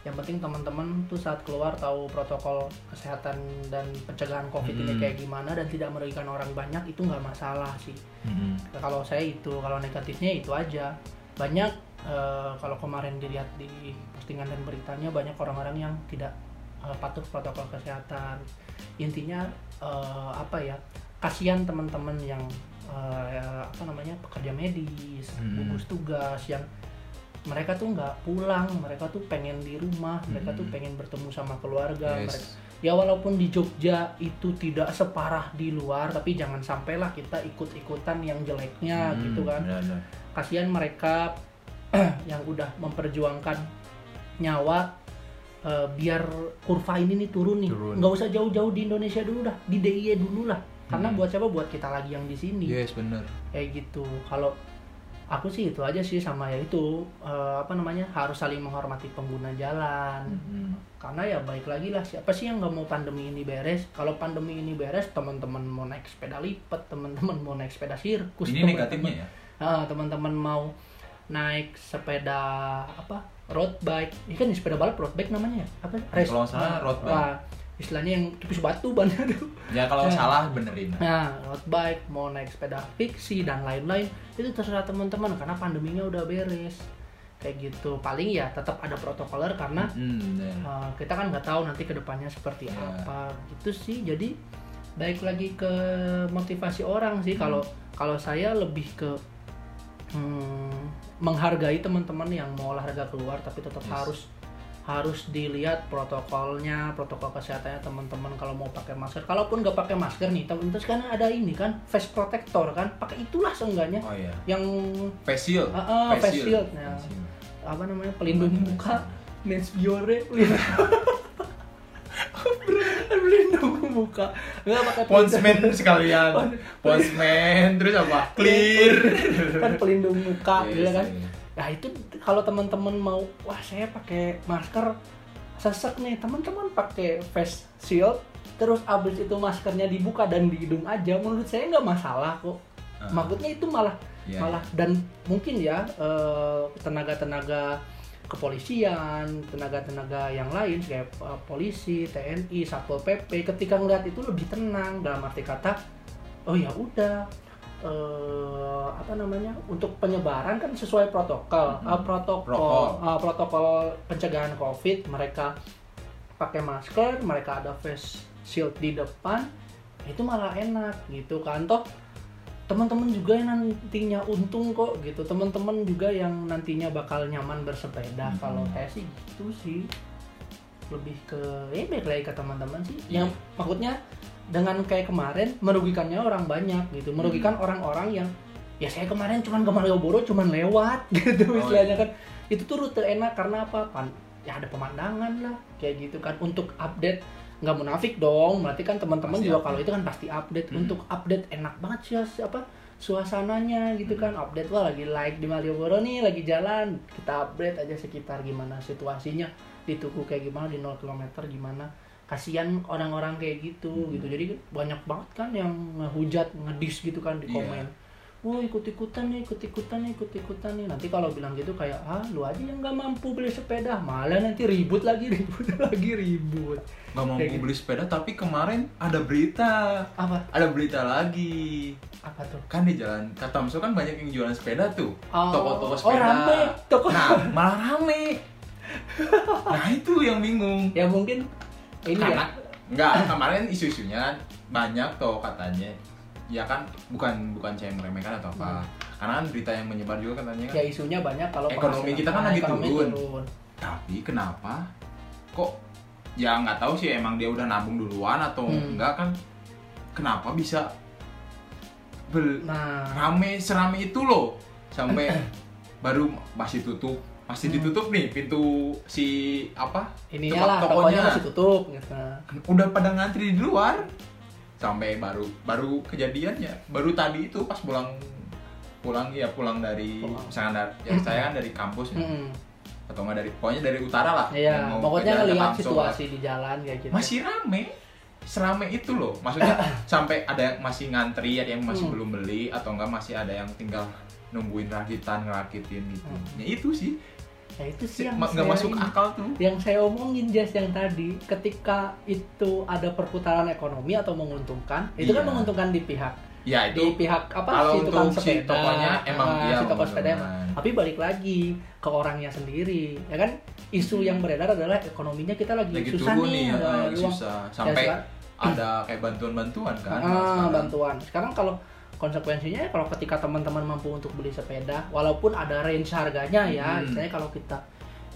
yang penting teman-teman tuh saat keluar tahu protokol kesehatan dan pencegahan covid ini Hmm. kayak gimana dan tidak merugikan orang banyak itu nggak masalah sih Mm-mm. Nah, kalau saya itu kalau negatifnya itu aja banyak eh, kalau kemarin dilihat di postingan dan beritanya banyak orang-orang yang tidak eh, patuh protokol kesehatan intinya eh, apa ya kasihan teman-teman yang eh, apa namanya pekerja medis Hmm. gugus tugas yang mereka tuh nggak pulang mereka tuh pengen di rumah mereka tuh Hmm. pengen bertemu sama keluarga mereka Yes. ya walaupun di Jogja itu tidak separah di luar tapi jangan sampailah kita ikut-ikutan yang jeleknya Hmm, gitu kan benar-benar. kasihan mereka yang udah memperjuangkan nyawa eh, biar kurva ini nih turun nih Turun. nggak usah jauh-jauh di Indonesia dulu dah di DIY dulu lah karena Hmm. buat siapa buat kita lagi yang di sini yes benar kayak gitu kalau aku sih itu aja sih sama ya itu eh, apa namanya harus saling menghormati pengguna jalan. Mm-mm. karena ya baik lagi lah siapa sih yang nggak mau pandemi ini beres? Kalau pandemi ini beres teman-teman mau naik sepeda lipat teman-teman mau naik sepeda sirkus ini negatifnya ya? Ah, teman-teman mau naik sepeda apa? Road bike. Ini kan sepeda balap road bike namanya ya? Apa? Kalau nggak salah ah, road bike. ah, istilahnya yang tipis batu bannya tuh ya kalau Nah. salah benerin Nah, road bike, mau naik sepeda fiksi dan lain-lain, itu terserah teman-teman karena pandeminya udah beres. Kayak gitu. Paling ya tetap ada protokoler karena Mm, bener. uh, kita kan nggak tahu nanti ke depannya seperti Ya. apa. Itu sih. Jadi baik lagi ke motivasi orang sih. Hmm. Kalau kalau saya lebih ke hmm, menghargai teman-teman yang mau olahraga keluar tapi tetap Yes. harus harus dilihat protokolnya, protokol kesehatannya teman-teman kalau mau pakai masker. Kalaupun nggak pakai masker nih, teman terus kan ada ini kan face protector kan, pakai itulah seenggaknya oh iya yang face shield Ah, ah, face shield. Ya. Face shield. apa namanya pelindung muka, mens biore, pelindung muka. Nggak pakai Ponsmen sekalian Pon- Ponsmen terus apa clear kan pelindung muka Yes, gitu kan. iya. Nah itu kalau teman-teman mau, wah saya pakai masker sesek nih, teman-teman pakai face shield, terus abis itu maskernya dibuka dan di hidung aja, menurut saya nggak masalah kok. Ah. Maksudnya itu malah Iya, malah dan mungkin ya eh, tenaga-tenaga kepolisian, tenaga-tenaga yang lain kayak eh, polisi, TNI, satpol pp, ketika ngeliat itu lebih tenang dalam arti kata, oh ya udah eh, apa namanya untuk penyebaran kan sesuai protokol, Mhm. Ah, protokol, Protokol. ah, protokol pencegahan covid mereka pakai masker, mereka ada face shield di depan, itu malah enak gitu kan toh teman-teman juga yang nantinya untung kok gitu teman-teman juga yang nantinya bakal nyaman bersepeda Mhm. kalau saya sih gitu sih lebih ke ya baik lagi ke teman-teman sih Iya. yang maksudnya dengan kayak kemarin merugikannya orang banyak gitu merugikan Hmm. orang-orang yang ya saya kemarin cuman ke Malioboro cuman lewat gitu Oh, istilahnya iya. kan itu tuh rute enak karena apa Pan- ya ada pemandangan lah kayak gitu kan untuk update nggak munafik dong berarti kan teman-teman juga update. kalau itu kan pasti update Hmm. untuk update enak banget sih si- apa suasananya gitu Hmm. kan update wah lagi like di Malioboro nih lagi jalan kita update aja sekitar gimana situasinya di Tugu kayak gimana di 0 km gimana kasihan orang-orang kayak gitu Hmm. gitu jadi banyak banget kan yang ngehujat ngedis gitu kan di Iya. komen Wah ikut-ikutan nih, ikut-ikutan nih, ikut-ikutan nih. Nanti kalau bilang gitu kayak, ah lu aja yang nggak mampu beli sepeda, malah nanti ribut lagi, ribut lagi, ribut. nggak mau Kayak gitu. beli sepeda tapi kemarin ada berita Apa? ada berita lagi Apa tuh? kan di jalan Katamso kan banyak yang jualan sepeda tuh Oh. toko-toko Oh, sepeda rame. Toko- nah malah rame nah itu yang bingung Ya mungkin ini karena ya. nggak kemarin isu-isunya banyak tuh katanya. Ya kan? Bukan bukan saya meremehkan atau apa. Karena kan berita yang menyebar juga katanya kan. Hmm. Ya isunya banyak kalau Ekonomi kita kan lagi ekonomi turun. tapi kenapa? Kok ya nggak tahu sih emang dia udah nabung duluan atau Hmm. enggak kan? Kenapa bisa bel Nah, rame serame itu loh. Sampai baru masih tutup masih Hmm. ditutup nih pintu si apa ini lah tokonya masih tutup gitu. udah pada ngantri di luar sampai baru baru kejadiannya baru tadi itu pas pulang pulang ya pulang dari Pulang. misalkan dari, ya saya kan dari kampus ya Mm-mm. atau enggak dari pokoknya dari utara lah Iya, pokoknya ngelihat situasi di jalan kayak gitu. lah. masih rame serame itu loh maksudnya sampai ada yang masih ngantri ada yang masih Hmm. belum beli atau enggak masih ada yang tinggal nungguin rakitan ngerakitin gitu Hmm. ya itu sih Ya itu sih yang nggak masuk ini- akal tuh yang saya omongin Jas yang tadi ketika itu ada perputaran ekonomi atau menguntungkan itu kan Iya. menguntungkan di pihak ya di itu pihak apa kalau si tukang untuk si sepeda tokonya emang ah, iya si toko sepeda emang. tapi balik lagi ke orangnya sendiri ya kan isu yang beredar adalah ekonominya kita lagi, lagi susah turun nih nih ya, lagi uang. susah Ya, sampai sekarang- ada kayak bantuan-bantuan kan Ah, sekarang. bantuan. Sekarang kalau konsekuensinya ya kalau ketika teman-teman mampu untuk beli sepeda, walaupun ada range harganya ya, Hmm. misalnya kalau kita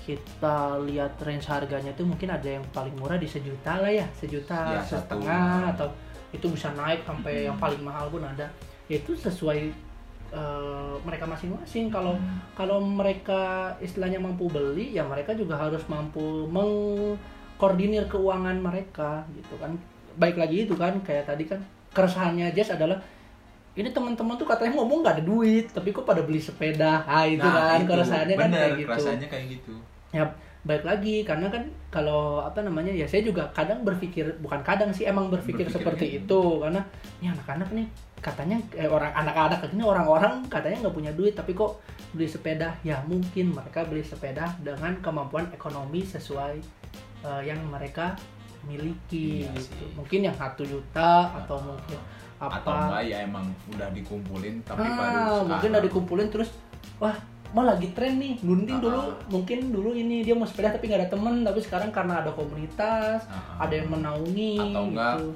kita lihat range harganya itu mungkin ada yang paling murah di sejuta lah ya, sejuta Ya, satu. setengah atau itu bisa naik sampai Hmm. yang paling mahal pun ada. Itu sesuai eh, mereka masing-masing. Kalau Hmm. kalau mereka istilahnya mampu beli, ya mereka juga harus mampu mengkoordinir keuangan mereka gitu kan. Baik lagi itu kan kayak tadi kan keresahannya Jess adalah ini teman-teman tuh katanya ngomong nggak ada duit, tapi kok pada beli sepeda. Ah itu Nah, kan itu. keresahannya kan Bener, kayak gitu. rasanya kayak gitu Ya baik lagi karena kan kalau apa namanya ya saya juga kadang berpikir bukan kadang sih emang berpikir, Berpikir seperti gitu. itu karena ini anak-anak nih katanya eh, orang anak-anak ini orang-orang katanya nggak punya duit tapi kok beli sepeda ya mungkin mereka beli sepeda dengan kemampuan ekonomi sesuai eh, yang mereka miliki Iya gitu mungkin yang satu juta atau mungkin apa atau enggak ya emang udah dikumpulin tapi baru ah, mungkin sekarang. udah dikumpulin terus wah mau lagi tren nih gunting dulu Ah. mungkin dulu ini dia mau sepeda tapi nggak ada temen tapi sekarang karena ada komunitas Ah, ada yang menaungi Atau enggak, gitu.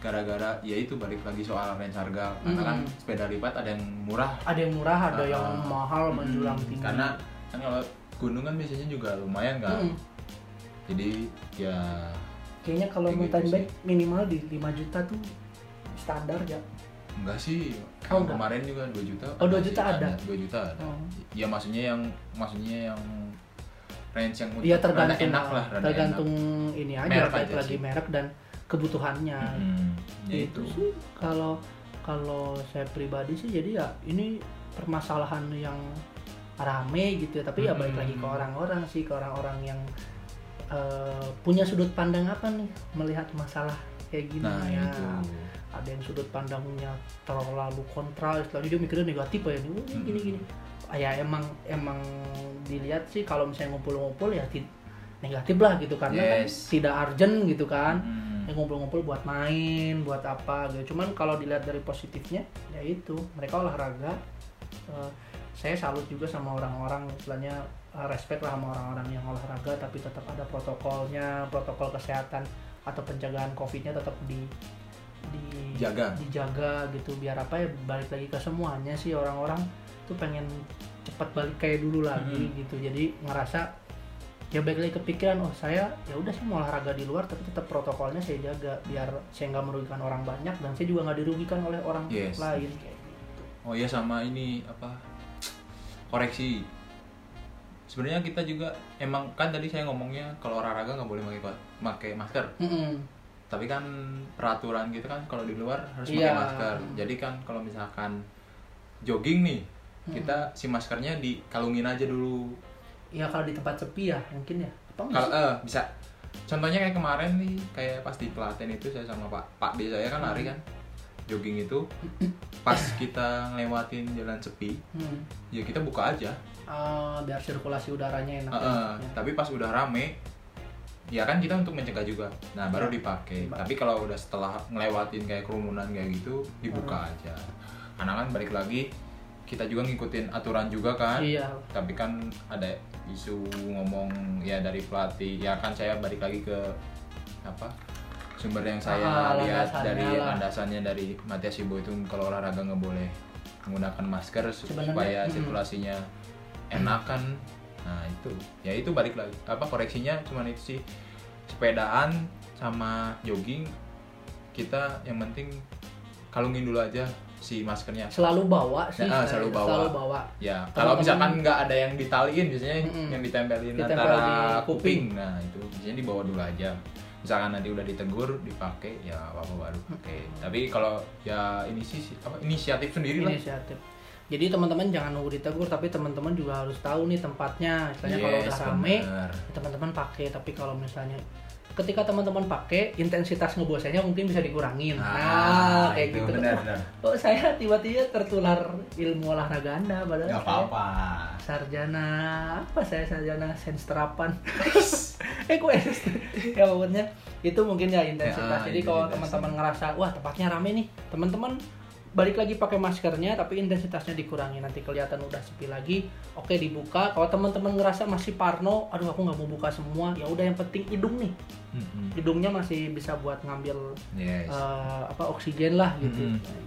gara-gara ya itu balik lagi soal range harga karena kan Mm-mm. sepeda lipat ada yang murah ada yang murah ada Ah, yang ah. mahal menjulang tinggi karena kan kalau gunung kan biasanya juga lumayan kan Mm-mm. jadi ya kayaknya kalau mountain gitu bike minimal di 5 juta tuh standar ya enggak sih Oh, enggak. kemarin juga 2 juta Oh, 2 sih, juta ada? 2 juta ada Oh. ya maksudnya yang maksudnya yang range yang Iya rada tergantung enak lah rada tergantung ini aja Merek aja lagi sih. merek dan kebutuhannya enak. Mm-mm. ya itu itu sih kalau kalau saya pribadi sih jadi ya ini permasalahan yang rame gitu ya tapi ya balik Hmm. lagi ke orang-orang sih ke orang-orang yang eh, punya sudut pandang apa nih melihat masalah kayak gini nah ya itu ada yang sudut pandangnya terlalu kontra istilahnya dia mikirnya negatif ya nih "Wah, ini Hmm. gini gini Ah, ya emang emang dilihat sih kalau misalnya ngumpul-ngumpul ya ti- negatif lah gitu karena kan Yes. tidak urgent gitu kan Mm. ya ngumpul-ngumpul buat main buat apa gitu cuman kalau dilihat dari positifnya ya itu mereka olahraga Eh, saya salut juga sama orang-orang istilahnya eh, respect lah sama orang-orang yang olahraga tapi tetap ada protokolnya protokol kesehatan atau pencegahan covidnya tetap di di Jaga. dijaga gitu biar apa ya balik lagi ke semuanya sih orang-orang tuh pengen cepat balik kayak dulu lagi Hmm. gitu jadi ngerasa ya balik lagi kepikiran oh saya ya udah sih mau olahraga di luar tapi tetap protokolnya saya jaga biar saya nggak merugikan orang banyak dan saya juga nggak dirugikan oleh orang Yes. lain kayak gitu Oh ya sama ini apa koreksi. Sebenarnya kita juga emang kan tadi saya ngomongnya kalau olahraga nggak boleh pakai pakai masker. Mm-mm. Tapi kan peraturan gitu kan kalau di luar harus Iya. pakai masker. Jadi kan kalau misalkan jogging nih kita si maskernya dikalungin aja dulu. ya kalau di tempat sepi ya mungkin ya Kalau eh bisa contohnya kayak kemarin nih kayak pas di Klaten itu saya sama Pak Pak D saya kan lari kan. jogging itu pas kita ngelewatin jalan sepi Hmm. ya kita buka aja Ah, biar sirkulasi udaranya enak. Heeh, ya. tapi pas udah rame ya kan kita untuk mencegah juga. Nah baru dipakai. Ba- tapi kalau udah setelah ngelewatin kayak kerumunan kayak gitu dibuka aja. Karena kan balik lagi kita juga ngikutin aturan juga kan. Iya. tapi kan ada isu ngomong ya dari pelatih. Ya kan saya balik lagi ke apa sumber yang saya Ah, lihat landasannya dari lah. landasannya dari Matias Ibo itu kalau olahraga nggak boleh menggunakan masker Sebenarnya, supaya mm. sirkulasinya enak kan nah itu ya itu balik lagi apa koreksinya cuman itu sih sepedaan sama jogging kita yang penting kalungin dulu aja si maskernya Selalu bawa sih. Ah, saya. selalu bawa. Selalu bawa. Ya, kalau misalkan nggak ada yang ditaliin biasanya Mm-mm. yang ditempelin Ditempel antara di kuping. kuping. Nah, itu biasanya dibawa dulu aja. Misalkan nanti udah ditegur, dipakai ya apa-apa baru pakai. Tapi kalau ya ini sih apa inisiatif sendiri lah. inisiatif. Jadi teman-teman jangan nunggu ditegur, tapi teman-teman juga harus tahu nih tempatnya. Misalnya kalau udah Yes, rame, ya teman-teman pakai. Tapi kalau misalnya ketika teman-teman pakai, intensitas ngebosannya mungkin bisa dikurangin. Nah, kayak itu gitu. benar benar. Kok saya tiba-tiba tertular ilmu olahraga Anda padahal saya apa-apa. sarjana apa saya sarjana sains terapan eh kok ya pokoknya itu mungkin ya intensitas Ya, jadi kalau teman-teman ngerasa wah tempatnya rame nih teman-teman balik lagi pakai maskernya tapi intensitasnya dikurangi nanti kelihatan udah sepi lagi oke dibuka kalau teman-teman ngerasa masih parno aduh aku nggak mau buka semua ya udah yang penting hidung nih Mm-mm. hidungnya masih bisa buat ngambil Yes. eh, apa oksigen lah gitu Mm-mm.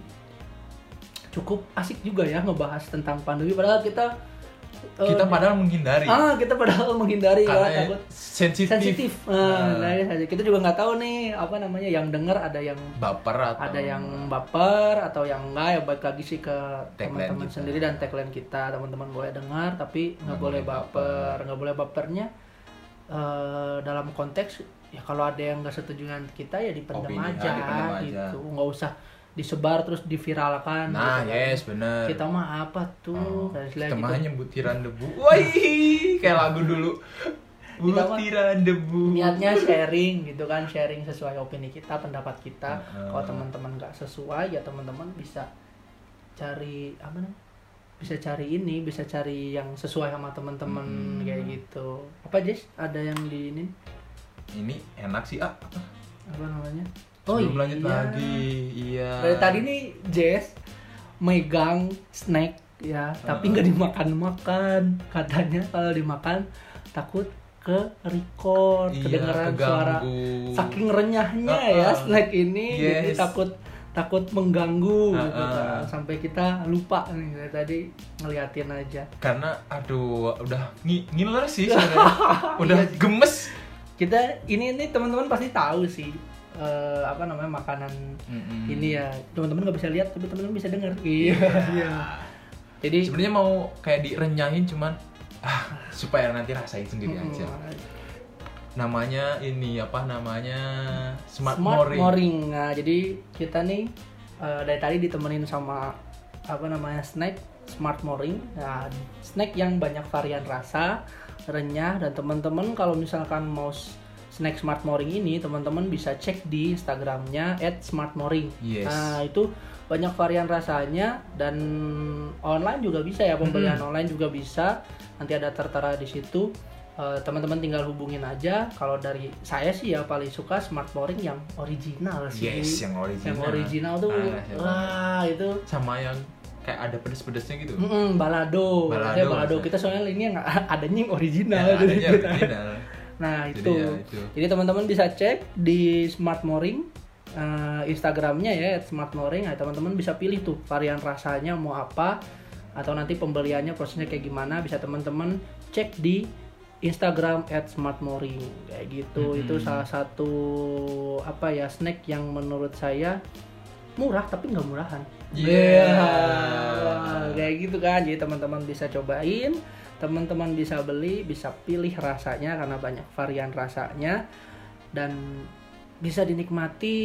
cukup asik juga ya ngebahas tentang pandemi padahal kita eh, kita padahal menghindari. ah kita padahal menghindari ya karena takut. sensitif. sensitif. Nah, nah, nah, kita juga nggak tahu nih apa namanya yang dengar ada yang baper atau ada yang baper atau yang enggak ya baik lagi sih ke teman-teman sendiri dan tagline kita. Teman-teman boleh dengar tapi nggak boleh baper. nggak boleh bapernya eh, dalam konteks ya kalau ada yang nggak setuju dengan kita ya dipendam Opini, aja ah, dipendam aja. gitu. Nggak usah disebar terus diviralkan Nah, gitu kan. yes, bener. kita mah apa tuh Oh, kita mah gitu. hanya butiran debu. Wah, kayak lagu dulu. Butiran debu. niatnya sharing gitu kan sharing sesuai opini kita pendapat kita Heeh. kalau teman-teman nggak sesuai ya teman-teman bisa cari apa namanya bisa cari ini bisa cari yang sesuai sama teman-teman Hmm. kayak gitu apa Jess ada yang di ini Ini enak sih, ah. apa namanya Sebelum lanjut iya. lagi. Iya. dari tadi nih Jess megang snack ya tapi nggak dimakan-makan katanya kalau dimakan takut ke record Iya, kedengeran suara keganggu. saking renyahnya Uh-uh. ya snack ini jadi Yes. takut takut mengganggu gitu Uh-uh. kan. sampai kita lupa nih dari tadi ngeliatin aja Karena aduh, udah ngi- ngiler sih sebenarnya. udah Iya gemes. kita ini ini teman-teman pasti tahu sih eh, apa namanya makanan Mm-mm. ini ya teman-teman nggak bisa lihat tapi teman-teman bisa dengar iya Iya. jadi Sebenarnya mau kayak direnyahin cuman ah supaya nanti rasain sendiri Mm-mm. aja. Namanya ini apa namanya? Smart, Smart Morning. Morning. Nah, jadi kita nih eh, dari tadi ditemenin sama apa namanya snack Smart Morning. Nah, snack yang banyak varian rasa, renyah dan teman-teman kalau misalkan mau snack Smart Morning ini teman-teman bisa cek di Instagramnya @smartmoring. Yes. Nah, itu banyak varian rasanya dan online juga bisa ya pembelian Mm-mm. online juga bisa. Nanti ada tertera di situ. Eh, teman-teman tinggal hubungin aja. Kalau dari saya sih ya paling suka Smart Boring yang original sih. Yes, yang original. Yang original tuh, Ah, wah itu Sama yang kayak ada pedes-pedesnya gitu. Mm-mm, balado, Balado, balado. maksudnya. Kita soalnya ini yang adanya yang original. Ya, adanya kita- original. Nah Jadi itu. ya, itu. Jadi teman-teman bisa cek di Smart Moring eh, Instagramnya ya Smart Moring. Nah, teman-teman bisa pilih tuh varian rasanya mau apa atau nanti pembeliannya prosesnya kayak gimana bisa teman-teman cek di Instagram @smartmoring kayak gitu. Mm-mm. Itu salah satu apa ya snack yang menurut saya murah tapi nggak murahan. Yeah. Yeah. kayak gitu kan. Jadi teman-teman bisa cobain, teman-teman bisa beli, bisa pilih rasanya karena banyak varian rasanya. Dan bisa dinikmati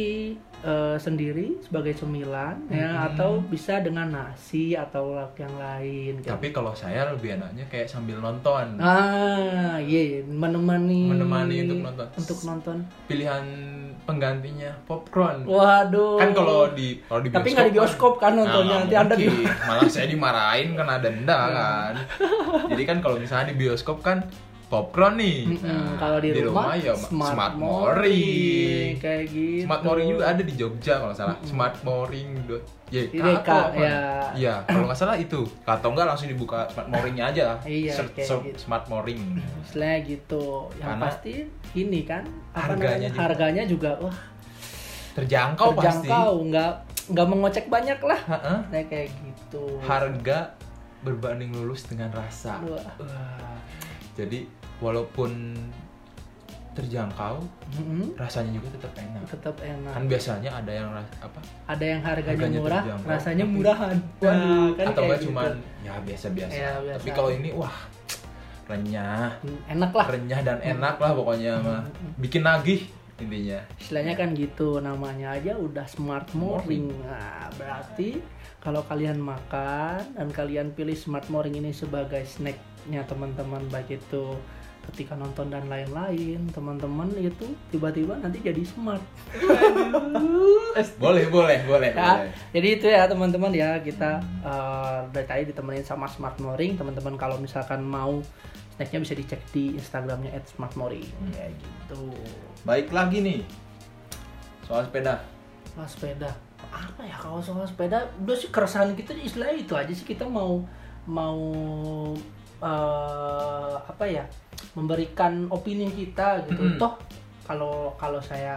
eh, sendiri sebagai cemilan ya Hmm. atau bisa dengan nasi atau lauk yang lain. gitu. Tapi kalau saya lebih enaknya kayak sambil nonton. Ah, iya, menemani Menemani untuk nonton. Untuk nonton. Pilihan penggantinya popcorn. Waduh. Kan kalau di kalau di Tapi nggak di bioskop kan nontonnya, Nah, nanti Anda mungkin. malah saya dimarahin kena denda kan. Jadi kan kalau misalnya di bioskop kan popcorn nih. Mm-mm, Nah, kalau di, rumah, ya smart, smart mooring kayak gitu. Smart Mooring juga ada di Jogja kalau salah. Smart dot YK YK, atau apa? ya. Iya, kalau nggak salah itu. Atau enggak langsung dibuka Smart Mooringnya aja. Iya, Search gitu. Smart Mooring. Istilahnya gitu. Yang Karena pasti ini kan apa harganya namanya, juga. harganya juga wah Terjangkau, pasti. terjangkau, nggak nggak mengocek banyak lah. Nah, kayak gitu. Harga berbanding lulus dengan rasa. Wah. Wah. Jadi walaupun terjangkau, Mm-mm, rasanya juga tetap enak. tetap enak. Kan biasanya ada yang ras- apa? Ada yang harganya, Harganya murah, terjangkau, rasanya tapi- murahan. Waduh, Nah, kan atau enggak gitu. cuman ya biasa-biasa. Ya, biasa. Tapi kalau ini wah renyah, Hmm, enak lah. renyah dan enak lah pokoknya mah. Bikin nagih intinya. Istilahnya kan gitu namanya aja udah smart mooring. Nah, berarti kalau kalian makan dan kalian pilih smart mooring ini sebagai snacknya teman-teman baik itu ketika nonton dan lain-lain teman-teman itu tiba-tiba nanti jadi smart Boleh, boleh, boleh. ya boleh. jadi itu ya teman-teman ya kita eh, dari tadi ditemenin sama smart mooring teman-teman kalau misalkan mau snacknya bisa dicek di instagramnya @smartmooring kayak gitu Baik lagi nih. Soal sepeda. soal sepeda apa ya kalau soal sepeda udah sih keresahan kita istilahnya itu aja sih kita mau mau eh, apa ya memberikan opini kita gitu Mm-mm. toh kalau kalau saya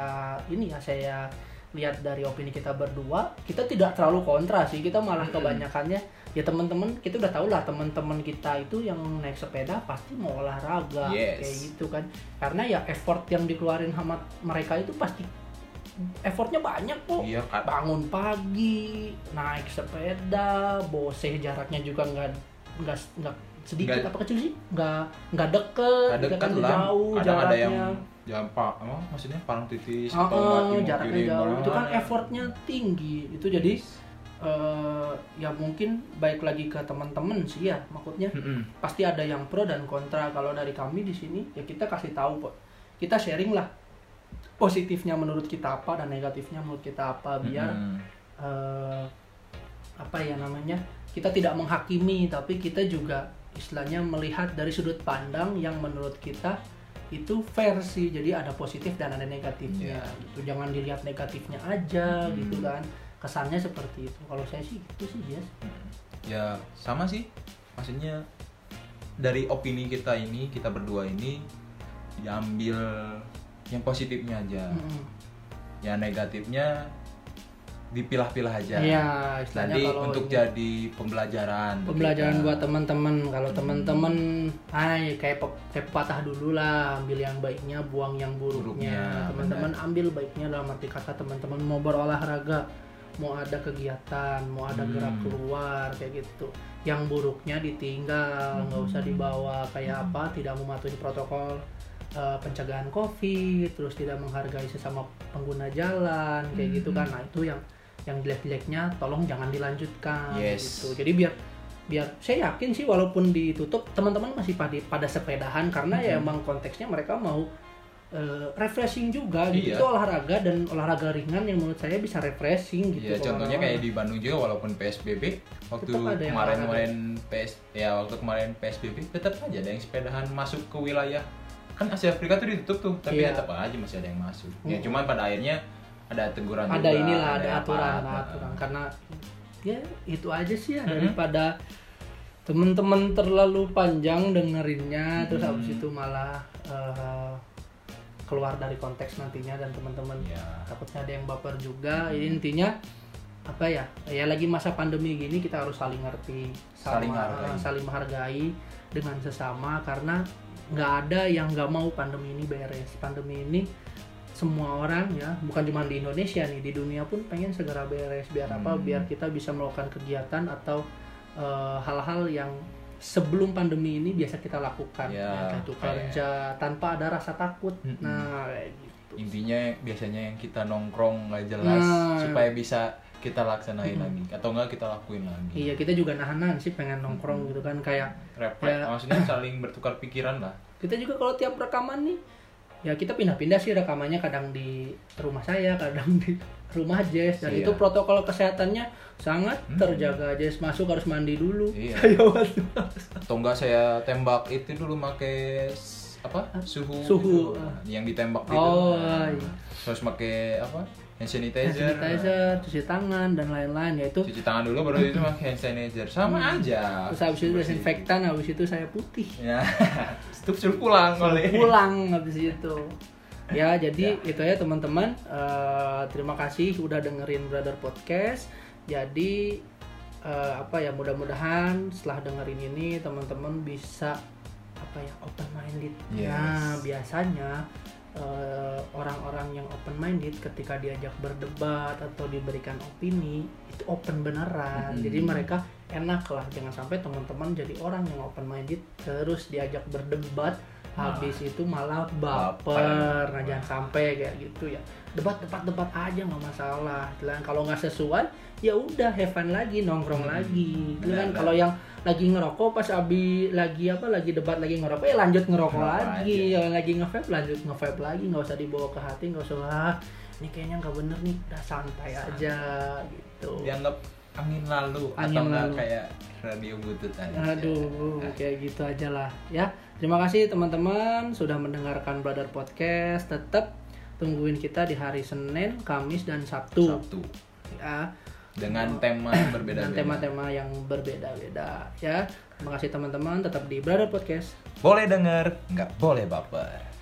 ini ya saya lihat dari opini kita berdua kita tidak terlalu kontra sih kita malah Mm-mm. kebanyakannya ya teman-teman kita udah tahu lah teman-teman kita itu yang naik sepeda pasti mau olahraga Yes. kayak gitu kan karena ya effort yang dikeluarin sama mereka itu pasti effortnya banyak kok Iya kan. bangun pagi naik sepeda boseh jaraknya juga nggak nggak nggak sedikit Nggak- apa kecil sih? Nggak nggak deket nggak kan lah. jauh Kadang jaraknya ada yang jam pak, apa maksudnya parang titis Ah, atau mau jaraknya jauh. itu kan effortnya tinggi. Itu jadi eh, ya mungkin baik lagi ke teman-teman sih ya maksudnya Mm-mm. pasti ada yang pro dan kontra. Kalau dari kami di sini ya kita kasih tahu kok kita sharing lah positifnya menurut kita apa dan negatifnya menurut kita apa biar Mm-mm. eh, apa ya namanya kita tidak menghakimi tapi kita juga istilahnya melihat dari sudut pandang yang menurut kita itu fair sih. Jadi ada positif dan ada negatifnya. Iya. gitu. Jangan dilihat negatifnya aja Hmm. gitu kan. Kesannya seperti itu. Kalau saya sih itu sih Jas ya sama sih. Maksudnya dari opini kita ini kita berdua ini diambil yang positifnya aja. Mm-mm. yang negatifnya dipilah-pilah aja Iya, istilahnya nanti kalau untuk jadi pembelajaran untuk pembelajaran kita. buat teman-teman kalau Hmm. teman-teman ay kayak pe- kayak patah dulu lah ambil yang baiknya buang yang buruknya Buruknya, teman-teman ambil baiknya dalam arti kata teman-teman mau berolahraga mau ada kegiatan mau ada Hmm. gerak keluar kayak gitu yang buruknya ditinggal nggak Hmm. usah dibawa kayak apa tidak mematuhi protokol eh, pencegahan covid terus tidak menghargai sesama pengguna jalan kayak gitu kan Hmm. nah itu yang yang jelek-jeleknya tolong jangan dilanjutkan Yes. gitu jadi biar biar saya yakin sih walaupun ditutup teman-teman masih pada pada sepedahan karena ya Mhm. emang konteksnya mereka mau eh, refreshing juga gitu Iya. itu olahraga dan olahraga ringan yang menurut saya bisa refreshing gitu Iya, contohnya kayak di Bandung juga walaupun PSBB waktu Tetap ada yang kemarin olahraga. kemarin PS ya waktu kemarin PSBB tetap aja ada yang sepedahan masuk ke wilayah kan Asia Afrika tuh ditutup tuh tapi Iya. tetap aja masih ada yang masuk. Ya Mm. cuman pada akhirnya ada teguran ada juga, inilah ada yang aturan apa, ada apa. aturan karena ya itu aja sih ya Mhm. daripada temen-temen terlalu panjang dengerinnya terus Mhm. habis itu malah eh, keluar dari konteks nantinya dan teman-teman Ya. takutnya ada yang baper juga Jadi intinya apa ya ya lagi masa pandemi gini kita harus saling ngerti Saling sama- hargai. saling menghargai dengan sesama karena nggak ada yang nggak mau pandemi ini beres pandemi ini semua orang ya bukan cuma di Indonesia nih di dunia pun pengen segera beres biar apa Hmm. biar kita bisa melakukan kegiatan atau eh, hal-hal yang sebelum pandemi ini biasa kita lakukan Ya, ya, kayak kerja tanpa ada rasa takut Mm-mm. nah kayak gitu intinya biasanya yang kita nongkrong nggak jelas Nah. supaya bisa kita laksanain lagi atau enggak kita lakuin lagi Iya kita juga nahan-nahan sih pengen nongkrong gitu kan kayak refleks Ya. maksudnya saling bertukar pikiran lah kita juga kalau tiap rekaman nih ya kita pindah-pindah sih rekamannya kadang di rumah saya kadang di rumah Jess dan Iya. itu protokol kesehatannya sangat Hmm. terjaga Jess masuk harus mandi dulu Iya. Saya waktu atau enggak saya tembak itu dulu s- apa? Suhu Suhu. gitu. yang ditembak itu Oh, Nah, iya. terus make apa? Hand hand sanitizer, sanitizer cuci tangan dan lain-lain ya itu cuci tangan dulu baru itu pakai hand sanitizer. Sama aja. Terus habis itu desinfektan habis itu saya putih. Ya. Itu suruh pulang kali. Pulang habis itu. Ya jadi Ya. itu ya teman-teman. Eh, terima kasih udah dengerin brother podcast. Jadi eh, apa ya mudah-mudahan setelah dengerin ini teman-teman bisa apa ya open minded Yes. nah biasanya eh, orang-orang yang open minded ketika diajak berdebat atau diberikan opini itu open beneran Mm-mm. jadi mereka enak lah jangan sampai teman-teman jadi orang yang open minded terus diajak berdebat Nah. habis itu malah Baper. baper nah jangan sampai kayak gitu ya debat debat debat aja nggak masalah. Dan kalau nggak sesuai ya udah have fun lagi nongkrong Hmm, lagi. Kan kalau yang lagi ngerokok pas abi lagi apa lagi debat lagi ngerokok ya lanjut ngerokok Ngerokok lagi. aja. kalau lagi nge-vape lanjut nge-vape lagi. Nggak usah dibawa ke hati nggak usah ah ini kayaknya nggak bener nih udah santai aja gitu. Dianggap angin lalu Angin atau lalu. kayak radio butut aja. Aduh, kayak gitu aja lah ya. Terima kasih teman-teman sudah mendengarkan Brother Podcast. Tetap tungguin kita di hari Senin, Kamis, dan Sabtu. Sabtu Ya, dengan tema yang berbeda-beda dengan tema-tema yang berbeda-beda ya. Terima kasih teman-teman. Tetap di Brother Podcast. boleh denger nggak boleh baper